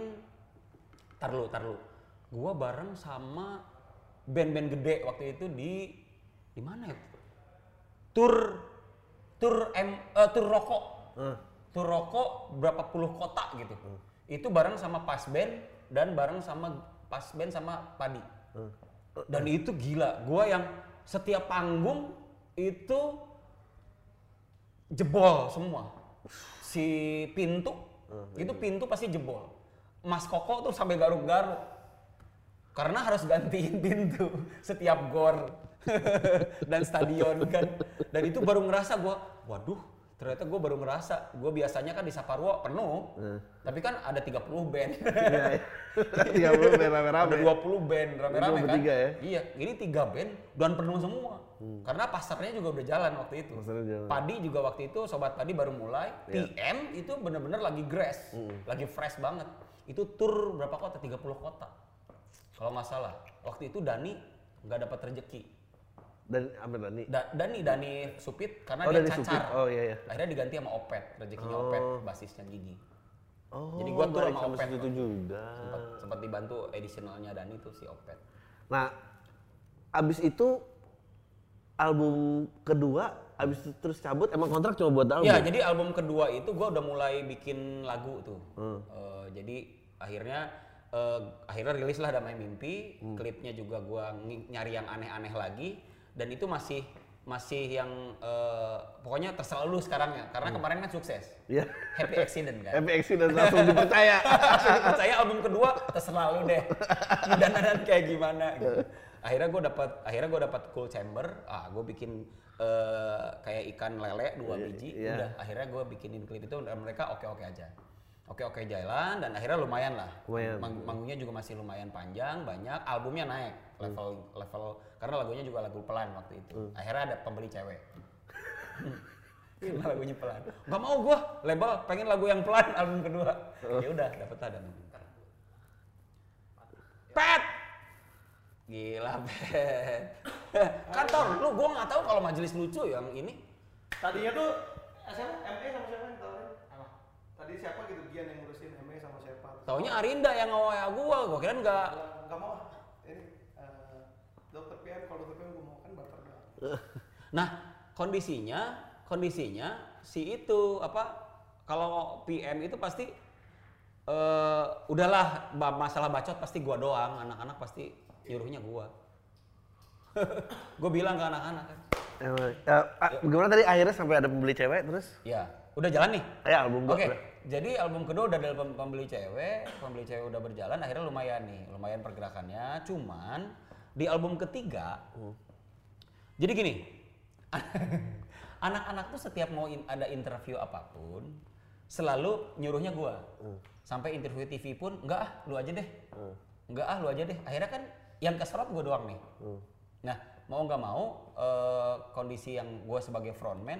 tar lu, tar lu. Gue bareng sama band-band gede waktu itu di di mana ya? Tur, tur M, eh, tur rokok. Eh, Tur rokok berapa puluh kota gitu. Itu bareng sama pas band dan bareng sama pas band sama padi. Dan itu gila, gua yang setiap panggung itu jebol semua. Si pintu, itu pintu pasti jebol. Mas Koko tuh sampai garuk-garuk. Karena harus gantiin pintu setiap gor dan stadion kan. Dan itu baru ngerasa gua, waduh, ternyata gue baru ngerasa. Gue biasanya kan di Saparua penuh, tapi kan ada 30 band. Iya, iya. 30 band rame-rame. Ada 20 band rame-rame kan. bertiga ya? Iya, ini tiga band dan penuh semua. Karena pasarnya juga udah jalan waktu itu. Jalan. Padi juga waktu itu sobat Padi baru mulai. Iya. PM itu bener-bener lagi grass, lagi fresh banget. Itu tur berapa kota? 30 kota. Kalau nggak salah. Waktu itu Dani nggak dapat rezeki. Dan apa Dani? Da- Dani Dani Supit karena Oh, dia Dani cacar. Supit. Oh, iya, iya. Akhirnya diganti sama Opet, rezekinya Oh. Opet, basisnya Gigi. Oh, Jadi gua balik sama Opet. situ juga. Sempat, sempat dibantu additionalnya Dani tuh si Opet. Nah, abis itu album kedua, abis itu terus cabut, emang kontrak cuma buat album? Ya, jadi album kedua itu gua udah mulai bikin lagu tuh. Hmm. Eh, jadi akhirnya eh, akhirnya rilis lah Damai Mimpi, Hmm. klipnya juga gua nyari yang aneh-aneh lagi dan itu masih masih yang eh, pokoknya terserah lu sekarang ya. Karena kemarin kan sukses. Iya. happy accident kan. Happy accident langsung dipercaya. saya album kedua terserah lu deh. Dan dan kayak gimana gitu. akhirnya gue dapat akhirnya gue dapat cool chamber. Ah gue bikin eh, kayak ikan lele dua biji iya. udah. Akhirnya gue bikinin klip itu dan mereka oke oke aja oke oke jalan dan akhirnya lumayan lah. Lumayan. Mang- manggungnya juga masih lumayan panjang banyak albumnya naik level level karena lagunya juga lagu pelan waktu itu. Akhirnya ada pembeli cewek. Karena lagunya pelan. Nggak mau gua label pengen lagu yang pelan album kedua. Ya udah dapet ada pet! Gila pet. Kantor lu gua nggak tahu kalau majelis lucu yang ini. Tadinya tuh siapa? ME sama siapa yang? Tadi siapa gitu Gian yang ngurusin ME sama siapa? taunya Arinda yang ngawaya gua gua kira nggak Enggak mau. ah. Ini eh, dokter PM kalau dokter PM gue mau kan barter. Nah, kondisinya, kondisinya si itu apa? Kalau PM itu pasti eh udahlah masalah bacot pasti gua doang, anak-anak pasti nyuruhnya gua. gue bilang ke anak-anak kan, eh, ah, gimana tadi akhirnya sampai ada pembeli cewek terus? ya udah jalan nih. Ya album gua. Oke, jadi album kedua udah ada pem- pembeli cewek, pembeli cewek udah berjalan, akhirnya lumayan nih, lumayan pergerakannya. Cuman di album ketiga, jadi gini, anak-anak tuh setiap mau in- ada interview apa pun, selalu nyuruhnya gua. Sampai interview TV pun, enggak ah, lu aja deh. Enggak ah, lu aja deh. Akhirnya kan yang keserot gua doang nih. Nah, mau nggak mau eh, kondisi yang gue sebagai frontman,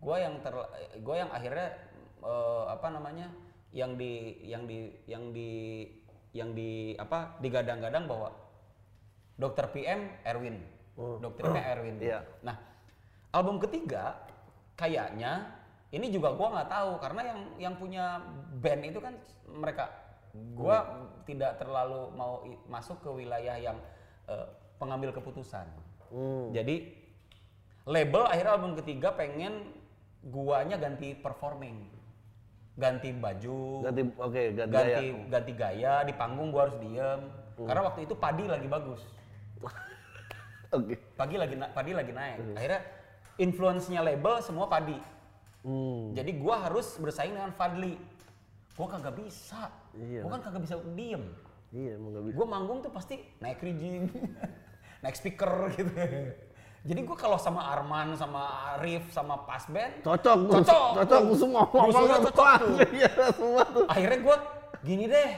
gue yang ter, gue yang akhirnya eh, apa namanya, yang di yang di yang di yang di apa digadang-gadang bahwa dokter PM Erwin, dokter PM Erwin. Iya. Nah, album ketiga kayaknya ini juga gua nggak tahu karena yang yang punya band itu kan mereka gua tidak terlalu mau masuk ke wilayah yang eh, pengambil keputusan. Hmm. Jadi label akhirnya album ketiga pengen guanya ganti performing. Ganti baju, Ganti oke ganti, ganti gaya. ganti gaya di panggung gua harus diem. Karena waktu itu padi lagi bagus. Oke. Pagi lagi padi lagi naik. Akhirnya influence-nya label semua padi. Hmm. Jadi gua harus bersaing dengan Fadli. Gua kagak bisa. Iya. Gua kan kagak bisa diem. Iya emang gak bisa. Gua manggung tuh pasti naik rigging, naik speaker gitu. Jadi gua kalau sama Arman, sama Arif, sama pas band, Cocok, Cocok. cocok semua Musuhnya ngomong cocok tuh. Iya semua tuh. akhirnya gua gini deh,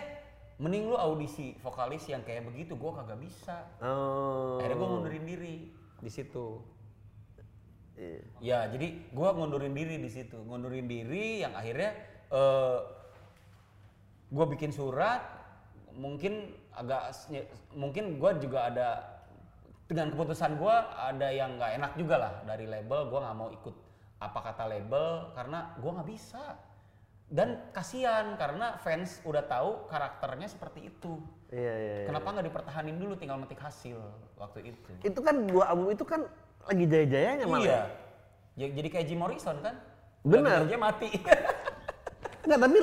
mending lu audisi vokalis yang kayak begitu, gua kagak bisa. Oh. Akhirnya gua ngundurin diri di situ. Iya. Ya, jadi gua ngundurin diri di situ, ngundurin diri yang akhirnya eh gua bikin surat, mungkin agak mungkin gua juga ada dengan keputusan gua ada yang nggak enak juga lah dari label, gua nggak mau ikut apa kata label karena gua nggak bisa. Dan kasihan karena fans udah tahu karakternya seperti itu. Iya iya. iya. Kenapa nggak dipertahanin dulu tinggal metik hasil waktu itu? Itu kan dua album itu kan lagi jaya-jayanya malah. Iya. Ja- Jadi kayak Jim Morrison kan? Benar. Aja mati. Enggak, tapi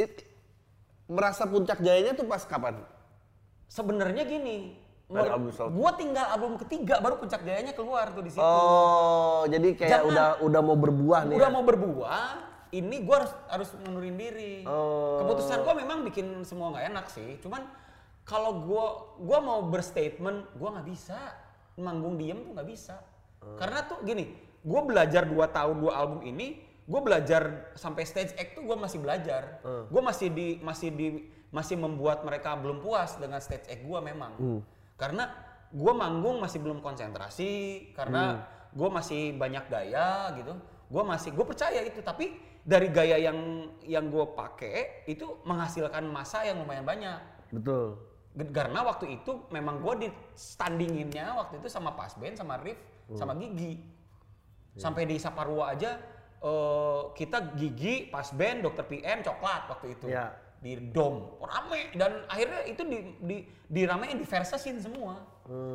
it- merasa puncak jayanya tuh pas kapan? Sebenarnya gini, Dari album gua tinggal album ketiga baru puncak jayanya keluar tuh di situ. Oh, jadi kayak Jangan. udah udah mau berbuah nih. Udah ya? mau berbuah, ini gua harus harus mundurin diri. Oh. Keputusan gua memang bikin semua nggak enak sih. Cuman kalau gua gua mau berstatement, gua nggak bisa manggung diem tuh nggak bisa. Oh. Karena tuh gini, gua belajar dua tahun dua album ini, gua belajar sampai stage act tuh gua masih belajar. Oh. Gua masih di masih di masih membuat mereka belum puas dengan stage act gua memang. Hmm. Karena gua manggung masih belum konsentrasi karena Hmm. gua masih banyak gaya gitu. Gua masih gue percaya itu tapi dari gaya yang yang gue pakai itu menghasilkan masa yang lumayan banyak. Betul. Karena waktu itu memang gue di standinginnya waktu itu sama Pas Band, sama Rif, sama Gigi. Sampai di Saparua aja eh, kita Gigi, Pas Band, Dokter PM, Coklat waktu itu. Ya. Di dom. Rame dan akhirnya itu di di diramein di versusin semua.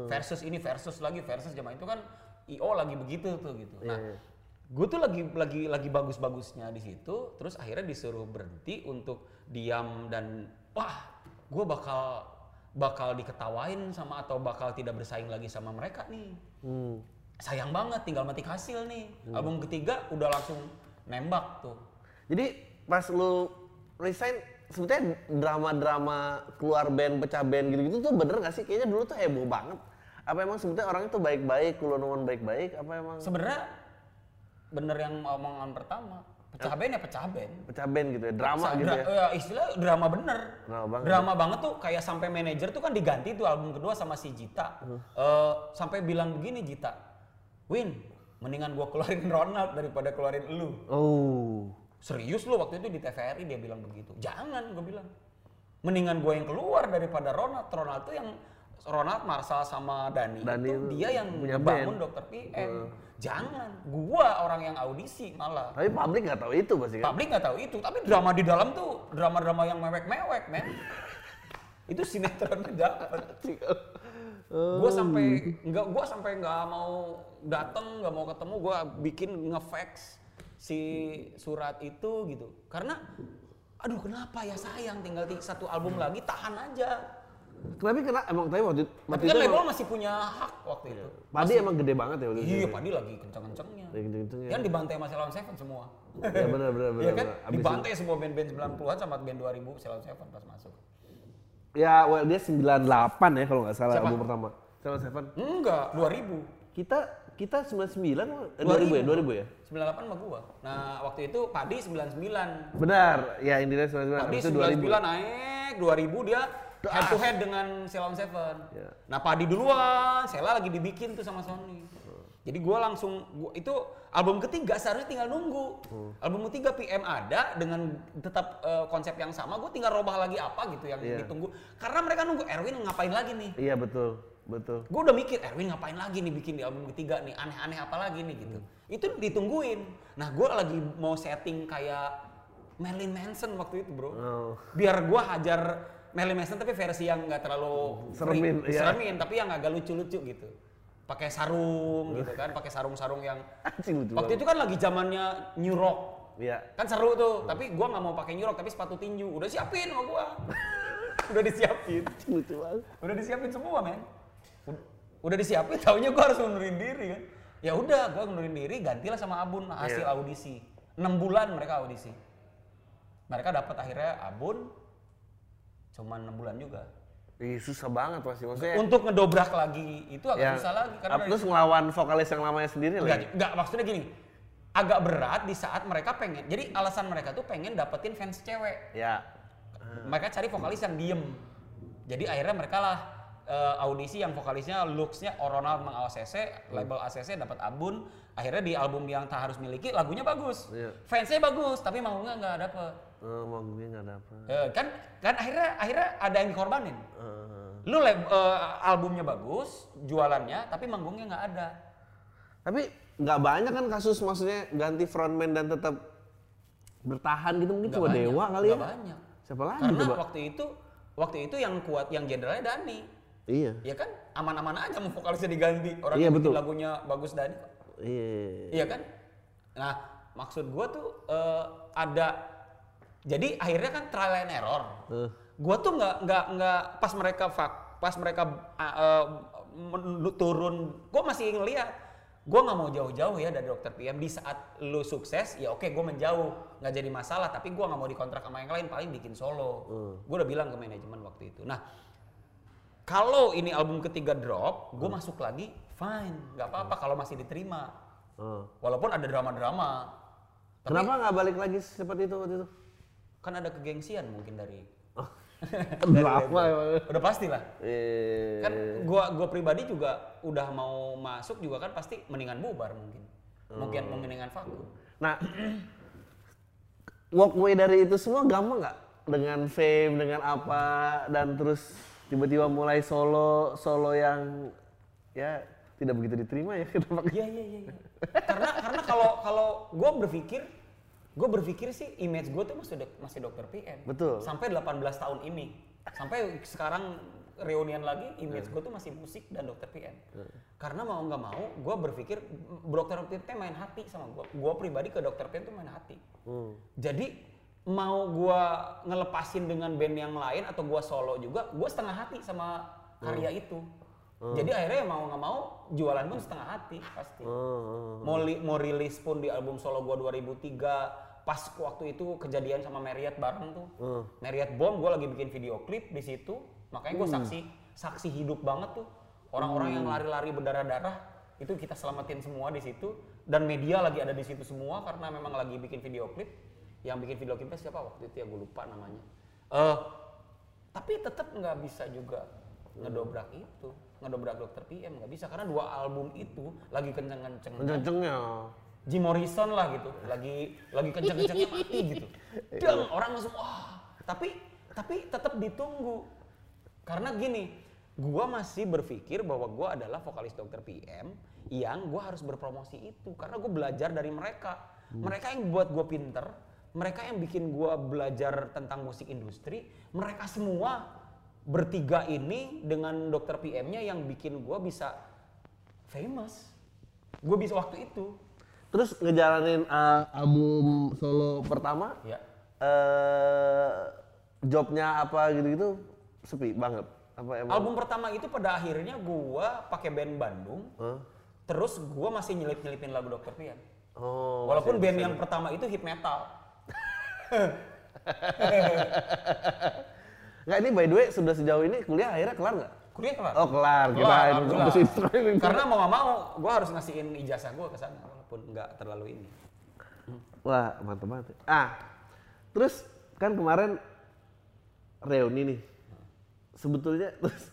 Versus ini versus lagi versus zaman itu kan IO lagi begitu tuh gitu. Nah, Iya, gue tuh lagi lagi lagi bagus-bagusnya di situ terus akhirnya disuruh berhenti untuk diam dan wah gue bakal bakal diketawain sama atau bakal tidak bersaing lagi sama mereka nih Hmm. sayang banget tinggal mati hasil nih. Album ketiga udah langsung nembak tuh. Jadi pas lu resign sebetulnya drama-drama keluar band, pecah band gitu-gitu tuh bener gak sih? Kayaknya dulu tuh heboh banget. Apa emang sebetulnya orangnya tuh baik-baik, kulon baik-baik? Apa emang Sebenarnya bener yang omongan pertama. Pecah band ya pecah band. pecah band gitu ya? Drama Sa- gitu ya? ya, istilah drama bener. Drama banget. Drama banget tuh kayak sampai manajer tuh kan diganti tuh album kedua sama si Jita. Eh, sampai bilang begini Jita, Win, mendingan gua keluarin Ronald daripada keluarin lu. Oh. Serius lu waktu itu di TVRI dia bilang begitu. Jangan gue bilang. Mendingan gue yang keluar daripada Ronald. Ronald tuh yang Ronald Marsal sama Dani, Dani itu dia yang punya bangun band. dokter PM. Jangan, gua orang yang audisi malah. Tapi publik nggak tahu itu pasti kan? Publik nggak tahu itu, tapi drama di dalam tuh drama-drama yang mewek-mewek, men. itu sinetronnya dapet. Gue sampai nggak, gue sampai nggak mau dateng, nggak mau ketemu, gue bikin ngefax si surat itu gitu. Karena, aduh kenapa ya sayang tinggal ti- satu album lagi tahan aja. Tapi kena emang tapi waktu, Tapi waktu kan itu label emang, masih punya hak waktu itu. Padi emang gede banget ya waktu itu. Iya, Padi lagi kenceng-kencengnya. Lagi kenceng-kencengnya. Kan dibantai sama Ceylon Seven semua. Ya benar benar benar. Iya kan? Abis Dibantai semua band-band 90-an sama band 2000 Ceylon Seven pas masuk. Ya, well, dia 98 ya kalau nggak salah Siapa? album pertama. Seven Seven. Enggak, 2000. Kita kita 99 eh, 2000 ya, 2000 ya. 98 sama gua. Nah, waktu itu Padi 99. Benar, ya India 99 Padi habis itu 99 2000. naik, 2000 dia head to head dengan Ceylon Seven. Ya. Nah, Padi duluan, Sela lagi dibikin tuh sama Sony. Jadi gua langsung gua, itu album ketiga seharusnya tinggal nunggu. Album ketiga PM ada dengan tetap eh, konsep yang sama, gua tinggal robah lagi apa gitu yang Iya. ditunggu. Karena mereka nunggu Erwin ngapain lagi nih. Iya betul, betul. gue udah mikir Erwin ngapain lagi nih bikin di album ketiga nih? Aneh-aneh apa lagi nih? Gitu. Itu ditungguin. Nah gue lagi mau setting kayak Marilyn Manson waktu itu bro. Oh. biar gue hajar Marilyn Manson tapi versi yang nggak terlalu Seremin, free- iya. seremin tapi yang agak lucu-lucu gitu. Pakai sarung gitu kan pakai sarung-sarung yang waktu itu kan lagi zamannya New Rock. Iya. kan seru tuh tapi gua nggak mau pakai New Rock tapi sepatu tinju. Udah siapin sama gua. Udah disiapin. Lucu banget. udah disiapin semua men udah disiapin taunya gua harus ngundurin diri kan ya udah gua ngundurin diri gantilah sama Abun hasil Iya. audisi 6 bulan mereka audisi mereka dapat akhirnya Abun cuma 6 bulan juga Ih, susah banget pasti maksudnya. untuk ngedobrak lagi itu agak ya, susah lagi karena terus ngelawan vokalis yang lamanya sendiri Enggak, lagi. enggak, maksudnya gini. Agak berat di saat mereka pengen. Jadi alasan mereka tuh pengen dapetin fans cewek. Ya. Mereka cari vokalis yang diem. Jadi akhirnya mereka lah eh, audisi yang vokalisnya looksnya Ronald Mang ACC, label ACC dapat Abun. Akhirnya di album yang tak harus miliki lagunya bagus. Iya. Fansnya bagus, tapi manggungnya nggak dapet. Oh, mau gue nggak dapet. Eh, kan kan akhirnya akhirnya ada yang dikorbanin. Eh, Lu lab- eh, albumnya bagus, jualannya, tapi manggungnya nggak ada. tapi nggak banyak kan kasus maksudnya ganti frontman dan tetap bertahan gitu mungkin Nggak cuma banyak, Dewa kali ya. nggak banyak. Siapa lagi Karena coba? waktu itu waktu itu yang kuat yang jenderalnya Dani. Iya. Ya kan aman-aman aja mau vokalisnya diganti. Orang Iya, yang betul. lagunya bagus Dani. kok. Iya. Iya kan? Nah, maksud gua tuh eh, ada jadi akhirnya kan trial and error. Eh, Gua tuh nggak nggak nggak pas mereka fak, pas mereka uh, uh, turun, gua masih ngeliat. Gua nggak mau jauh-jauh ya dari dokter PM di saat lu sukses ya oke gua menjauh nggak jadi masalah tapi gua nggak mau dikontrak sama yang lain paling bikin solo. Gua udah bilang ke manajemen waktu itu. Nah kalau ini album ketiga drop, gue masuk lagi fine nggak apa-apa kalau masih diterima. oh. Walaupun ada drama-drama. Tapi Kenapa nggak balik lagi seperti itu waktu itu? kan ada kegengsian mungkin dari Drama emang. udah pasti lah. Eh, kan gua gua pribadi juga udah mau masuk juga kan pasti mendingan bubar mungkin mungkin Oh. mendingan vakum Nah, walkway dari itu semua gampang nggak? Dengan fame, dengan apa, dan terus tiba-tiba mulai solo, solo yang ya tidak begitu diterima ya kenapa? iya iya iya iya. karena karena kalau kalau gua berpikir gua berpikir sih image gua tuh masih dok- masih dokter PM Betul. sampai 18 tahun ini sampai sekarang reunian lagi image gua tuh masih musik dan dokter PM karena mau nggak mau gua berpikir dokter PM main hati sama gua gua pribadi ke dokter PM tuh main hati Hmm. Jadi mau gua ngelepasin dengan band yang lain atau gua solo juga, gua setengah hati sama karya itu. Jadi akhirnya mau nggak mau jualan pun setengah hati pasti. Oh, Mau li- mau rilis pun di album solo gua 2003 pas waktu itu kejadian sama Marriott bareng tuh. Hmm. Marriott Bom gua lagi bikin video klip di situ. Makanya gua saksi saksi hidup banget tuh. Orang-orang yang lari-lari berdarah-darah itu kita selamatin semua di situ dan media lagi ada di situ semua karena memang lagi bikin video klip. Yang bikin video klipnya siapa? Waktu itu ya gue lupa namanya. Eh tapi tetap nggak bisa juga ngedobrak itu. Ngedobrak dokter PM nggak bisa. Karena dua album itu lagi kenceng-kenceng. Kencengnya. Jim Morrison lah gitu. Lagi lagi kenceng-kencengnya mati gitu. Dan orang langsung wah. Tapi tapi tetap ditunggu. Karena gini gua masih berpikir bahwa gua adalah vokalis dokter PM yang gua harus berpromosi itu. Karena gue belajar dari mereka. Mereka yang buat gue pinter mereka yang bikin gua belajar tentang musik industri mereka semua bertiga ini dengan dokter PM-nya yang bikin gua bisa famous gue bisa waktu itu Terus ngejalanin uh, album solo pertama, ya eh jobnya apa gitu-gitu sepi banget. Apa emang? Album pertama itu pada akhirnya gua pakai band Bandung. Hah? Terus gua masih nyelip-nyelipin lagu Dr. Pian. Oh. Walaupun band yang pertama itu hip metal. Nggak ini by the way sudah sejauh ini kuliah akhirnya kelar nggak? Kuliah kelar. Oh kelar, Kelar, alhamdulillah. kampus instrumen. Karena mau nggak mau, gua harus ngasihin ijazah gua ke sana walaupun nggak terlalu ini. Wah mantep banget. Ah, terus kan kemarin reuni nih. Sebetulnya terus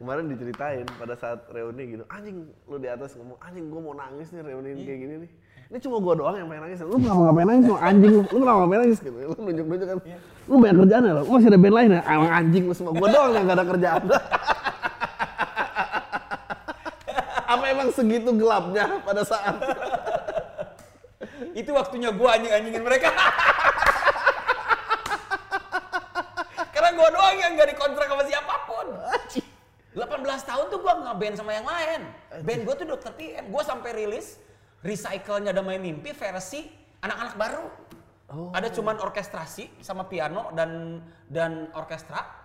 kemarin diceritain pada saat reuni gitu, anjing lu di atas ngomong, anjing gua mau nangis nih reuni kayak gini nih. Ini cuma gua doang yang pengen nangis. Lu kenapa nggak pengen nangis? Lu anjing, lu kenapa nggak pengen nangis? Gitu. Lu nunjuk-nunjuk kan. Iya. Lu banyak kerjaan ya lo? Lu masih ada band lain ya? Emang anjing lu semua. Gua doang yang gak ada kerjaan. Apa emang segitu gelapnya pada saat Itu waktunya gua anjing-anjingin mereka. Karena gua doang yang nggak dikontrak sama siapa pun. 18 tahun tuh gua nggak band sama yang lain. Band gua tuh Dokter PM. Gua sampai rilis Recycle-nya Damai Mimpi versi anak-anak baru. Ada cuman orkestrasi sama piano dan dan orkestra.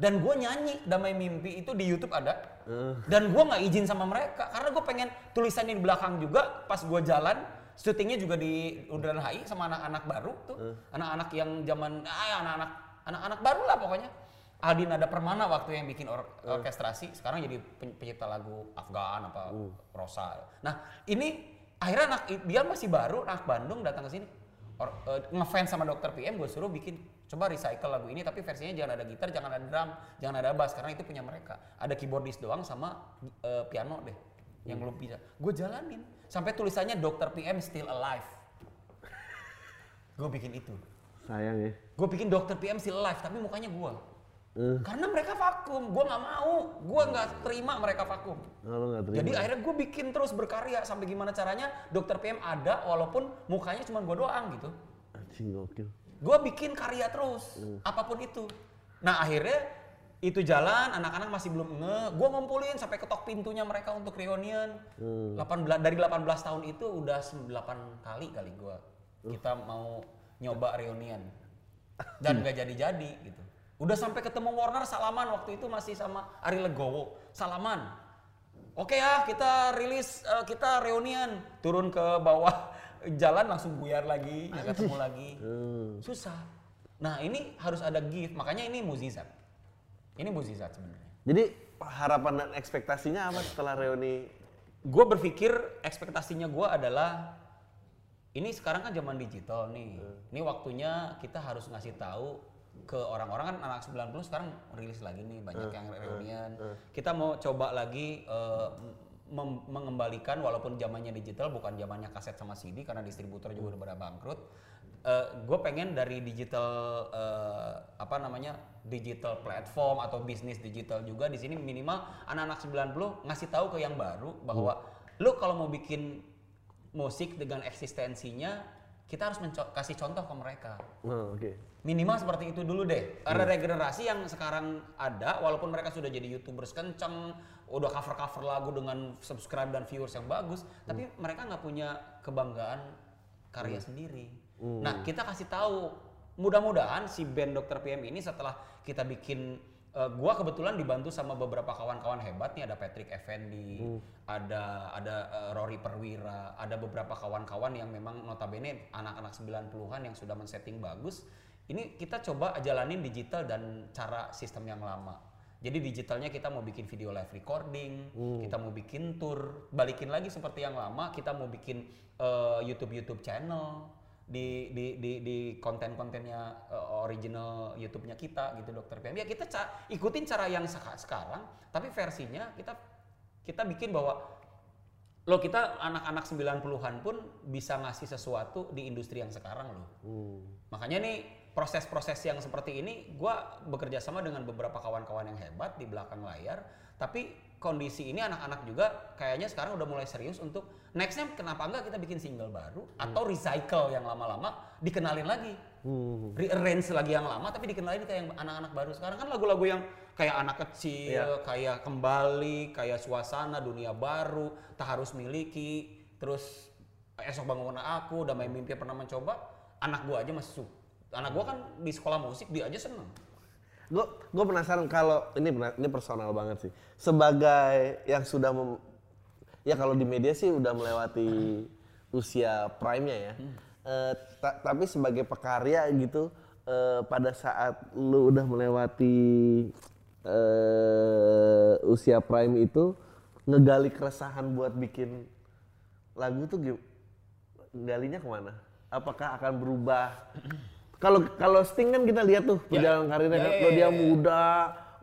Dan gue nyanyi Damai Mimpi itu di YouTube ada. Dan gue nggak izin sama mereka karena gue pengen tulisannya di belakang juga pas gue jalan. Syutingnya juga di Bundaran HI sama anak-anak baru tuh. Anak-anak yang zaman ah anak-anak anak-anak baru lah pokoknya. Aldin ada Permana waktu yang bikin or- orkestrasi, sekarang jadi pen- pencipta lagu Afgan apa Rosa. Nah ini akhirnya anak dia masih baru anak Bandung datang ke sini Or, eh, ngefans sama Dokter PM gue suruh bikin coba recycle lagu ini tapi versinya jangan ada gitar, jangan ada drum, jangan ada bass karena itu punya mereka. Ada keyboardist doang sama eh, piano deh yang belum bisa. Gue jalanin sampai tulisannya Dokter PM still alive. Gue bikin itu. sayang ya? Gue bikin Dokter PM still alive tapi mukanya gue. Eh. Karena mereka vakum, gue nggak mau, gue nggak terima mereka vakum. Oh, nggak terima. Jadi akhirnya gue bikin terus berkarya sampai gimana caranya Dokter PM ada walaupun mukanya cuma gue doang gitu. Anjing gokil. Gue bikin karya terus, apa pun itu. Nah akhirnya itu jalan, anak-anak masih belum nge, gue ngumpulin sampai ketok pintunya mereka untuk reunion. 18 dari 18 tahun itu udah 8 kali kali gue kita mau nyoba reunion dan gak jadi-jadi gitu. Udah sampai ketemu Warner salaman waktu itu masih sama Ari Legowo salaman. Oke ya kita rilis eh, kita reunion turun ke bawah jalan langsung buyar lagi nggak ketemu lagi susah. Nah ini harus ada gift makanya ini muzizat. Ini muzizat sebenarnya. Jadi harapan dan ekspektasinya apa setelah reuni? Gue berpikir ekspektasinya gue adalah ini sekarang kan zaman digital nih. Ini waktunya kita harus ngasih tahu ke orang-orang kan anak 90 sekarang rilis lagi nih banyak yang reunian. Kita mau coba lagi eh, mem- mengembalikan walaupun zamannya digital bukan zamannya kaset sama CD karena distributor juga udah pada bangkrut. gue pengen dari digital eh, apa namanya digital platform atau bisnis digital juga di sini minimal anak-anak 90 ngasih tahu ke yang baru bahwa lu kalau mau bikin musik dengan eksistensinya kita harus kasih contoh ke mereka. Oh, oke. minimal seperti itu dulu deh. Ada regenerasi yang sekarang ada walaupun mereka sudah jadi youtubers kenceng udah cover cover lagu dengan subscribe dan viewers yang bagus tapi mereka nggak punya kebanggaan karya sendiri. Nah kita kasih tahu mudah-mudahan si band Dr. PM ini setelah kita bikin eh, gua kebetulan dibantu sama beberapa kawan-kawan hebat nih ada Patrick Effendi, ada ada eh, Rory Perwira, ada beberapa kawan-kawan yang memang notabene anak-anak 90-an yang sudah men-setting bagus. Ini kita coba jalanin digital dan cara sistem yang lama. Jadi digitalnya kita mau bikin video live recording, kita mau bikin tour, balikin lagi seperti yang lama, kita mau bikin eh, YouTube YouTube channel di di di di konten-kontennya eh, original YouTube-nya kita gitu Dokter PM. Ya kita ca- ikutin cara yang seka- sekarang, tapi versinya kita kita bikin bahwa lo kita anak-anak 90-an pun bisa ngasih sesuatu di industri yang sekarang loh. Makanya nih proses-proses yang seperti ini gua bekerja sama dengan beberapa kawan-kawan yang hebat di belakang layar, tapi kondisi ini anak-anak juga kayaknya sekarang udah mulai serius untuk nextnya kenapa enggak kita bikin single baru atau recycle yang lama-lama dikenalin lagi. Rearrange lagi yang lama tapi dikenalin kayak yang anak-anak baru sekarang kan lagu-lagu yang kayak anak kecil, kayak kembali, kayak suasana dunia baru, tak harus miliki, terus esok bangun aku, damai mimpi pernah mencoba, anak gua aja masih suka. Anak gua kan di sekolah musik dia aja seneng. Gue gue penasaran kalau ini ini personal banget sih. Sebagai yang sudah mem- ya kalau di media sih udah melewati usia prime-nya ya. Eh, ta- tapi sebagai pekarya gitu eh, pada saat lu udah melewati eh, usia prime itu ngegali keresahan buat bikin lagu tuh galinya ke mana? Apakah akan berubah? Kalau kalau Sting kan kita lihat tuh perjalanan karirnya Ya, kan, ya, kalau ya, dia ya. muda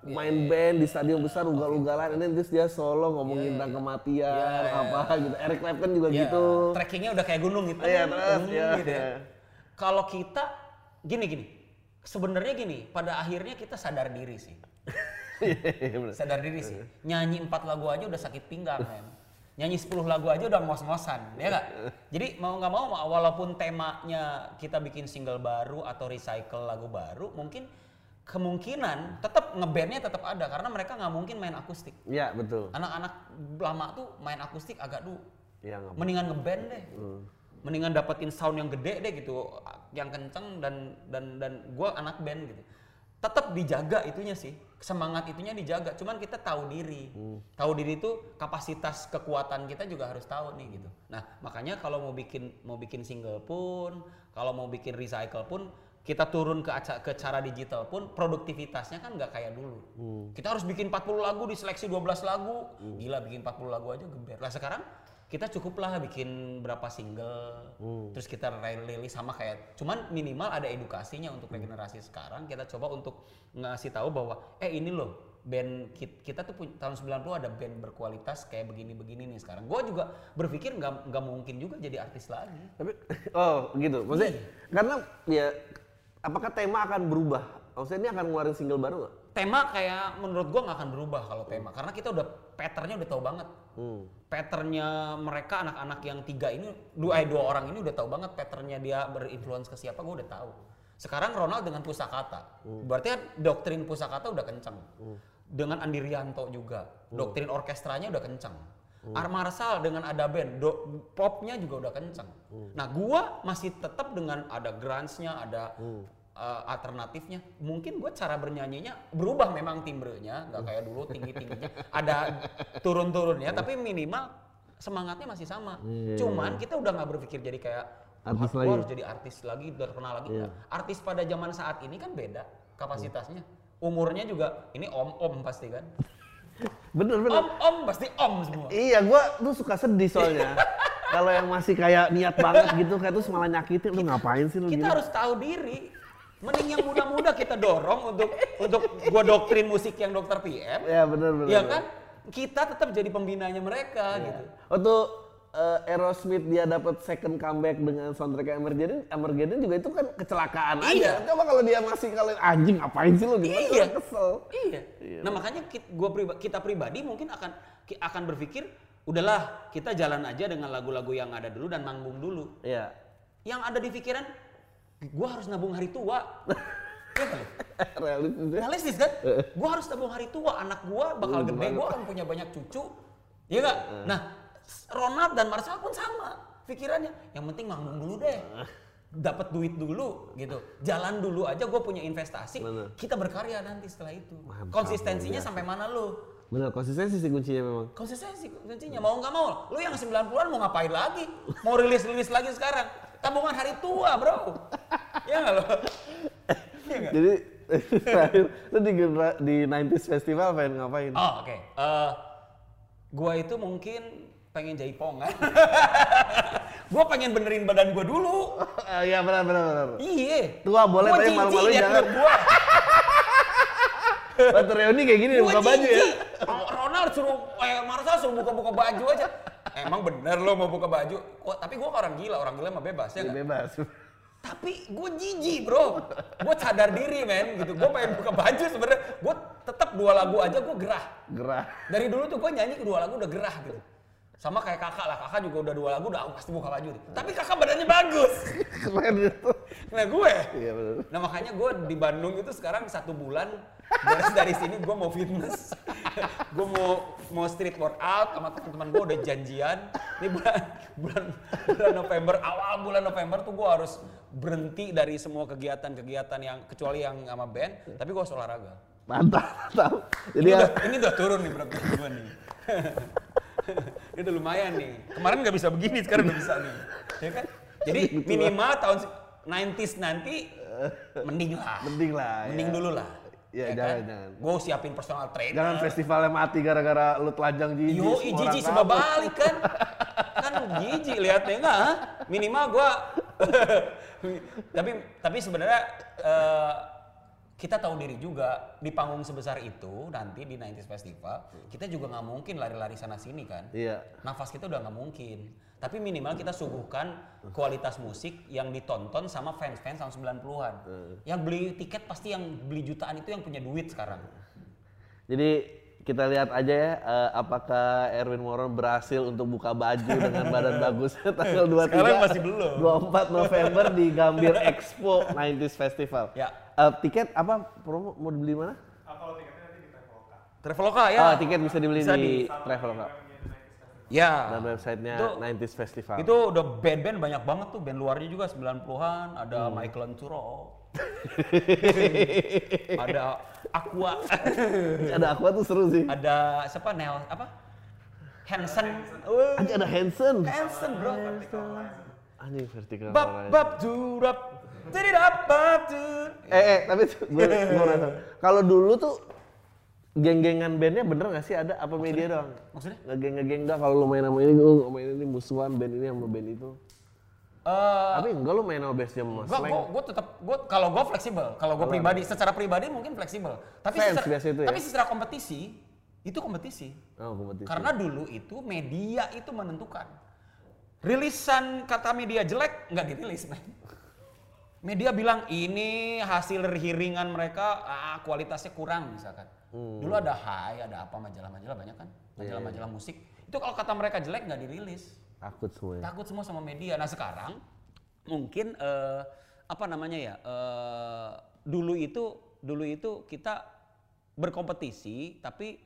main band di stadion besar ugal-ugalan, ini terus dia solo ngomongin tentang kematian Ya, ya, apa gitu. Eric Clapton juga Ya, gitu. Trackingnya udah kayak gunung gitu. Iya, terus, Hmm, ya, gitu ya. ya. Kalau kita gini gini, sebenarnya gini, pada akhirnya kita sadar diri sih. Iya, bener. sadar diri sih. Nyanyi empat lagu aja udah sakit pinggang, men. Nyanyi 10 lagu aja udah ngos-ngosan, ya nggak? Jadi mau nggak mau, walaupun temanya kita bikin single baru atau recycle lagu baru, mungkin kemungkinan tetap ngebandnya tetap ada karena mereka nggak mungkin main akustik. Iya, betul. Anak-anak lama tuh main akustik agak dulu. Iya, Mendingan ngeband deh. Mendingan dapetin sound yang gede deh gitu, yang kenceng dan dan dan gua anak band gitu. Tetap dijaga itunya sih, semangat itunya dijaga. Cuman kita tahu diri, tahu diri itu kapasitas kekuatan kita juga harus tahu nih gitu. Nah makanya kalau mau bikin mau bikin single pun, kalau mau bikin recycle pun, kita turun ke ke cara digital pun produktivitasnya kan nggak kayak dulu. Kita harus bikin 40 lagu diseleksi 12 lagu. Gila bikin 40 lagu aja geber. Lah sekarang kita cukuplah bikin berapa single, terus kita rilis sama kayak, cuman minimal ada edukasinya untuk regenerasi sekarang. Kita coba untuk ngasih tahu bahwa, eh ini loh band kit- kita tuh punya, tahun 90 ada band berkualitas kayak begini-begini nih sekarang. Gue juga berpikir nggak nggak mungkin juga jadi artis lagi. Tapi oh gitu. Maksudnya Iya. karena ya apakah tema akan berubah? Maksudnya ini akan ngeluarin single baru nggak? Tema kayak menurut gua nggak akan berubah kalau tema, karena kita udah patternnya udah tahu banget. Hmm. patternnya mereka anak-anak yang tiga ini dua eh, dua orang ini udah tahu banget patternnya dia berinfluence ke siapa gue udah tahu. Sekarang Ronald dengan pusakata. Berarti kan doktrin pusakata udah kenceng. Dengan Andi Rianto juga. Doktrin orkestranya udah kenceng. Ar Marsal dengan ada band do- popnya juga udah kenceng. Nah gua masih tetap dengan ada grunge-nya ada eh, alternatifnya mungkin gue cara bernyanyinya berubah memang timbrenya nggak kayak dulu tinggi tingginya ada turun turunnya tapi minimal semangatnya masih sama cuman kita udah nggak berpikir jadi kayak Artis "Wah, gua lagi." harus jadi artis lagi terkenal lagi Nggak. artis pada zaman saat ini kan beda kapasitasnya umurnya juga ini om om pasti kan Bener bener. om om pasti om semua Iya, gua tuh suka sedih soalnya. Kalau yang masih kayak niat banget gitu, kayak terus malah nyakitin, lu ngapain sih lu kita gini? harus tahu diri mending yang muda-muda kita dorong untuk untuk gua doktrin musik yang dokter PM Ya bener bener. ya kan kita tetap jadi pembinanya mereka gitu Waktu eh, Aerosmith dia dapat second comeback dengan soundtrack Emergency, Emergency juga itu kan kecelakaan Iya. aja. Coba kalau dia masih kalau anjing ngapain sih lu gimana? Iya. Kesel. iya nah makanya kita, gua priba- kita pribadi mungkin akan akan berpikir udahlah kita jalan aja dengan lagu-lagu yang ada dulu dan manggung dulu Iya. yang ada di pikiran gua harus nabung hari tua Iya kan? Realistis. ya. realistis kan gua harus nabung hari tua anak gua bakal gede gua akan punya banyak cucu iya nggak nah Ronald dan Marcel pun sama pikirannya yang penting manggung dulu deh dapat duit dulu gitu. Jalan dulu aja gue punya investasi. Bener. Kita berkarya nanti setelah itu. Mantap, Konsistensinya sampai mana lu? Bener, konsistensi sih kuncinya memang. Konsistensi kuncinya mau nggak mau. Lu yang 90-an mau ngapain lagi? Mau rilis-rilis lagi sekarang? Tabungan hari tua, Bro. ya nggak lo? Iya? Jadi terakhir lu di, di 90s festival pengen ngapain? Oh, oke. Eh, gua itu mungkin pengen jaipongan. gua pengen benerin badan gua dulu. Ah, Iya benar benar benar. Iya. Tua boleh, Gua tapi malu-malu jangan. Gua. Waktu reuni kayak gini Gua buka baju ya. Suruh, eh Marcel suruh buka-buka baju aja. Emang bener lo mau buka baju? Wah, tapi gua orang gila, orang gila mah bebas ya Ya, bebas. Tapi gue jijik bro, gue sadar diri men gitu. Gue pengen buka baju sebenarnya. Gue tetap dua lagu aja gue gerah. Gerah. Dari dulu tuh gue nyanyi kedua lagu udah gerah gitu. Sama kayak kakak lah, kakak juga udah dua lagu udah "Oh, pasti buka baju. tuh. Tapi kakak badannya bagus. Keren gitu. Nah gue, Iya benar. nah makanya gue di Bandung itu sekarang satu bulan beres dari sini gue mau fitness, gue mau mau street workout sama teman-teman gue udah janjian. Ini bulan bulan bulan November awal bulan November tuh gue harus berhenti dari semua kegiatan-kegiatan yang kecuali yang sama band, tapi gue harus olahraga. Mantap, mantap. Jadi Ini ya, udah, ini udah turun nih berat gue nih. ini udah lumayan nih. Kemarin nggak bisa begini, sekarang udah bisa nih. Ya kan? Jadi minimal tahun se- 90s nanti mending lah. Mending lah, Mending ya. dulu lah. Ya, jangan, jangan. Gue siapin personal trainer. jangan festivalnya mati gara-gara lu telanjang jijik. Yo, semua jijik sebab balik kan. kan jijik liatnya enggak? Minimal gua tapi tapi sebenarnya eh, kita tahu diri juga di panggung sebesar itu nanti di 90s Festival kita juga nggak mungkin lari-lari sana sini kan. Iya. Nafas kita udah nggak mungkin. Tapi minimal kita suguhkan kualitas musik yang ditonton sama fans-fans tahun 90-an. Yang beli tiket pasti yang beli jutaan itu yang punya duit sekarang. Jadi kita lihat aja ya eh, apakah Erwin Moron berhasil untuk buka baju dengan badan bagus tanggal 23 Sekarang masih belum. 24 November di Gambir Expo 90s Festival. Ya. Eh, tiket apa promo mau dibeli mana? Ah, kalau tiketnya nanti di Traveloka. Traveloka ya. Ah, tiket bisa dibeli Bisa di, di- Traveloka Ya. dan websitenya Itu- 90s Festival. Itu udah band-band banyak banget tuh, band luarnya juga 90-an, ada Hmm. Michael Ancuro. ada Aqua. ada aqua tuh seru sih. ada siapa Nel apa? Hansen. Ada Hansen. Hansen, Bro. Anjing vertical Bab bab durap. Eh, eh tapi gue kalau dulu tuh geng-gengan bandnya bener gak sih ada apa media doang? Maksudnya? Ngegeng ngegeng dah kalau lu main sama ini, lu main ini musuhan band ini sama band itu. Eh, Tapi enggak lu main sama bass jam Gua, slang. gua, gua tetap, gua kalau gua fleksibel, kalau gua pribadi, secara pribadi mungkin fleksibel. Tapi Fans secara, biasa itu ya? tapi secara kompetisi, itu kompetisi. Oh, kompetisi. Karena dulu itu media itu menentukan. Rilisan kata media jelek nggak dirilis, men. Media bilang ini hasil hiringan mereka ah, kualitasnya kurang misalkan. Hmm. Dulu ada Hai, ada apa majalah-majalah banyak kan, Iya, majalah-majalah musik. Itu kalau kata mereka jelek nggak dirilis takut semuanya. takut semua sama media. Nah sekarang mungkin eh, apa namanya ya eh, dulu itu dulu itu kita berkompetisi tapi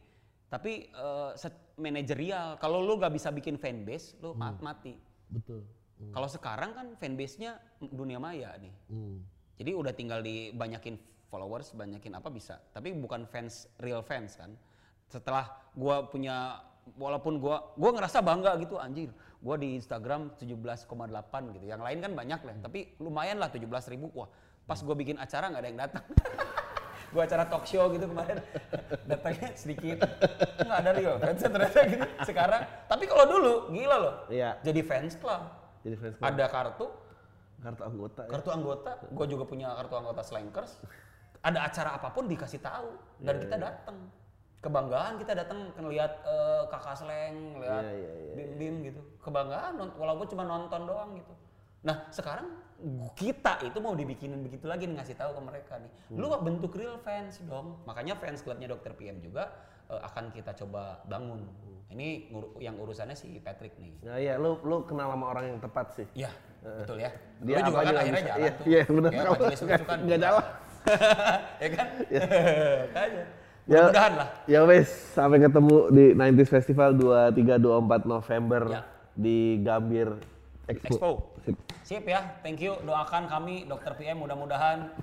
tapi eh, set- manajerial. Kalau lu gak bisa bikin fanbase, lu ma- mati. Betul. Kalau sekarang kan fanbase-nya dunia maya nih. Hmm. Jadi udah tinggal dibanyakin followers, banyakin apa bisa. Tapi bukan fans real fans kan. Setelah gua punya walaupun gua gua ngerasa bangga gitu anjir. Gua di Instagram 17,8 gitu. Yang lain kan banyak lah, tapi lumayan lah 17 ribu. Wah, pas gua bikin acara nggak ada yang datang. gua acara talk show gitu kemarin datangnya sedikit nggak ada real fans ternyata gitu sekarang tapi kalau dulu gila loh Iya. jadi fans club Jadi fans club. ada kartu. Kartu anggota ya. kartu anggota. Gue juga punya kartu anggota slankers. Ada acara apa pun dikasih tahu. Dan kita datang kebanggaan kita datang ngelihat eh, kakak slang ngelihat Iya, iya, iya, bim bim gitu. Kebanggaan walaupun cuma nonton doang gitu. Nah sekarang kita itu mau dibikinin begitu lagi nih ngasih tahu ke mereka nih. Lu Hmm. bentuk real fans dong. Makanya fans clubnya dokter PM juga eh, akan kita coba bangun ini ngur- yang urusannya si Patrick nih Nah iya, lu lu kenal sama orang yang tepat sih. Iya, betul ya. Dia Lu juga kan akhirnya jalan iya, tuh. iya, benar. Ya, majelis nggak- rujukan nggak juga. jalan. ya kan? Kayaknya. Ya, Mudah-mudahan lah. Ya wes, sampai ketemu di 90s Festival 23 24 November Ya. di Gambir Expo. Sip ya, thank you. Doakan kami Dokter PM mudah-mudahan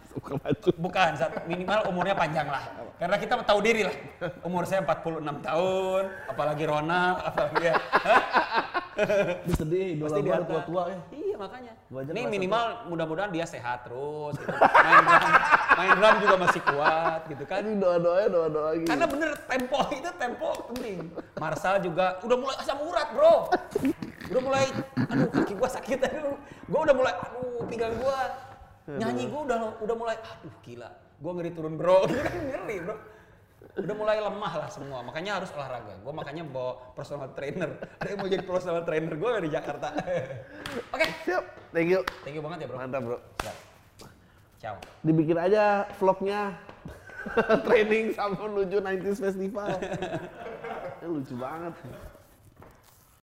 bukan minimal umurnya panjang lah. Karena kita tahu diri lah. Umur saya 46 tahun, apalagi Ronald, apalagi ya. Sedih, idola gue tua-tua ya. Iya makanya. Ini minimal mudah-mudahan dia sehat terus. Gitu. Main drum, main drum juga masih kuat gitu kan. Ini doa-doanya doa-doa gitu. Karena bener tempo itu tempo penting. Marsal juga udah mulai asam urat bro. Udah mulai, aduh kaki gua sakit aduh. Gua udah mulai, aduh pinggang gua. Nyanyi gua udah udah mulai, aduh gila. Gua ngeri turun bro, gitu kan ngeri bro. Udah mulai lemah lah semua, makanya harus olahraga. Gua makanya bawa personal trainer. Ada yang mau jadi personal trainer gua di Jakarta. Oke, Siap, thank you. thank you banget ya bro. Mantap bro. Siap. Ciao. Dibikin aja vlognya. Training sama menuju 90s Festival. Ini lucu banget.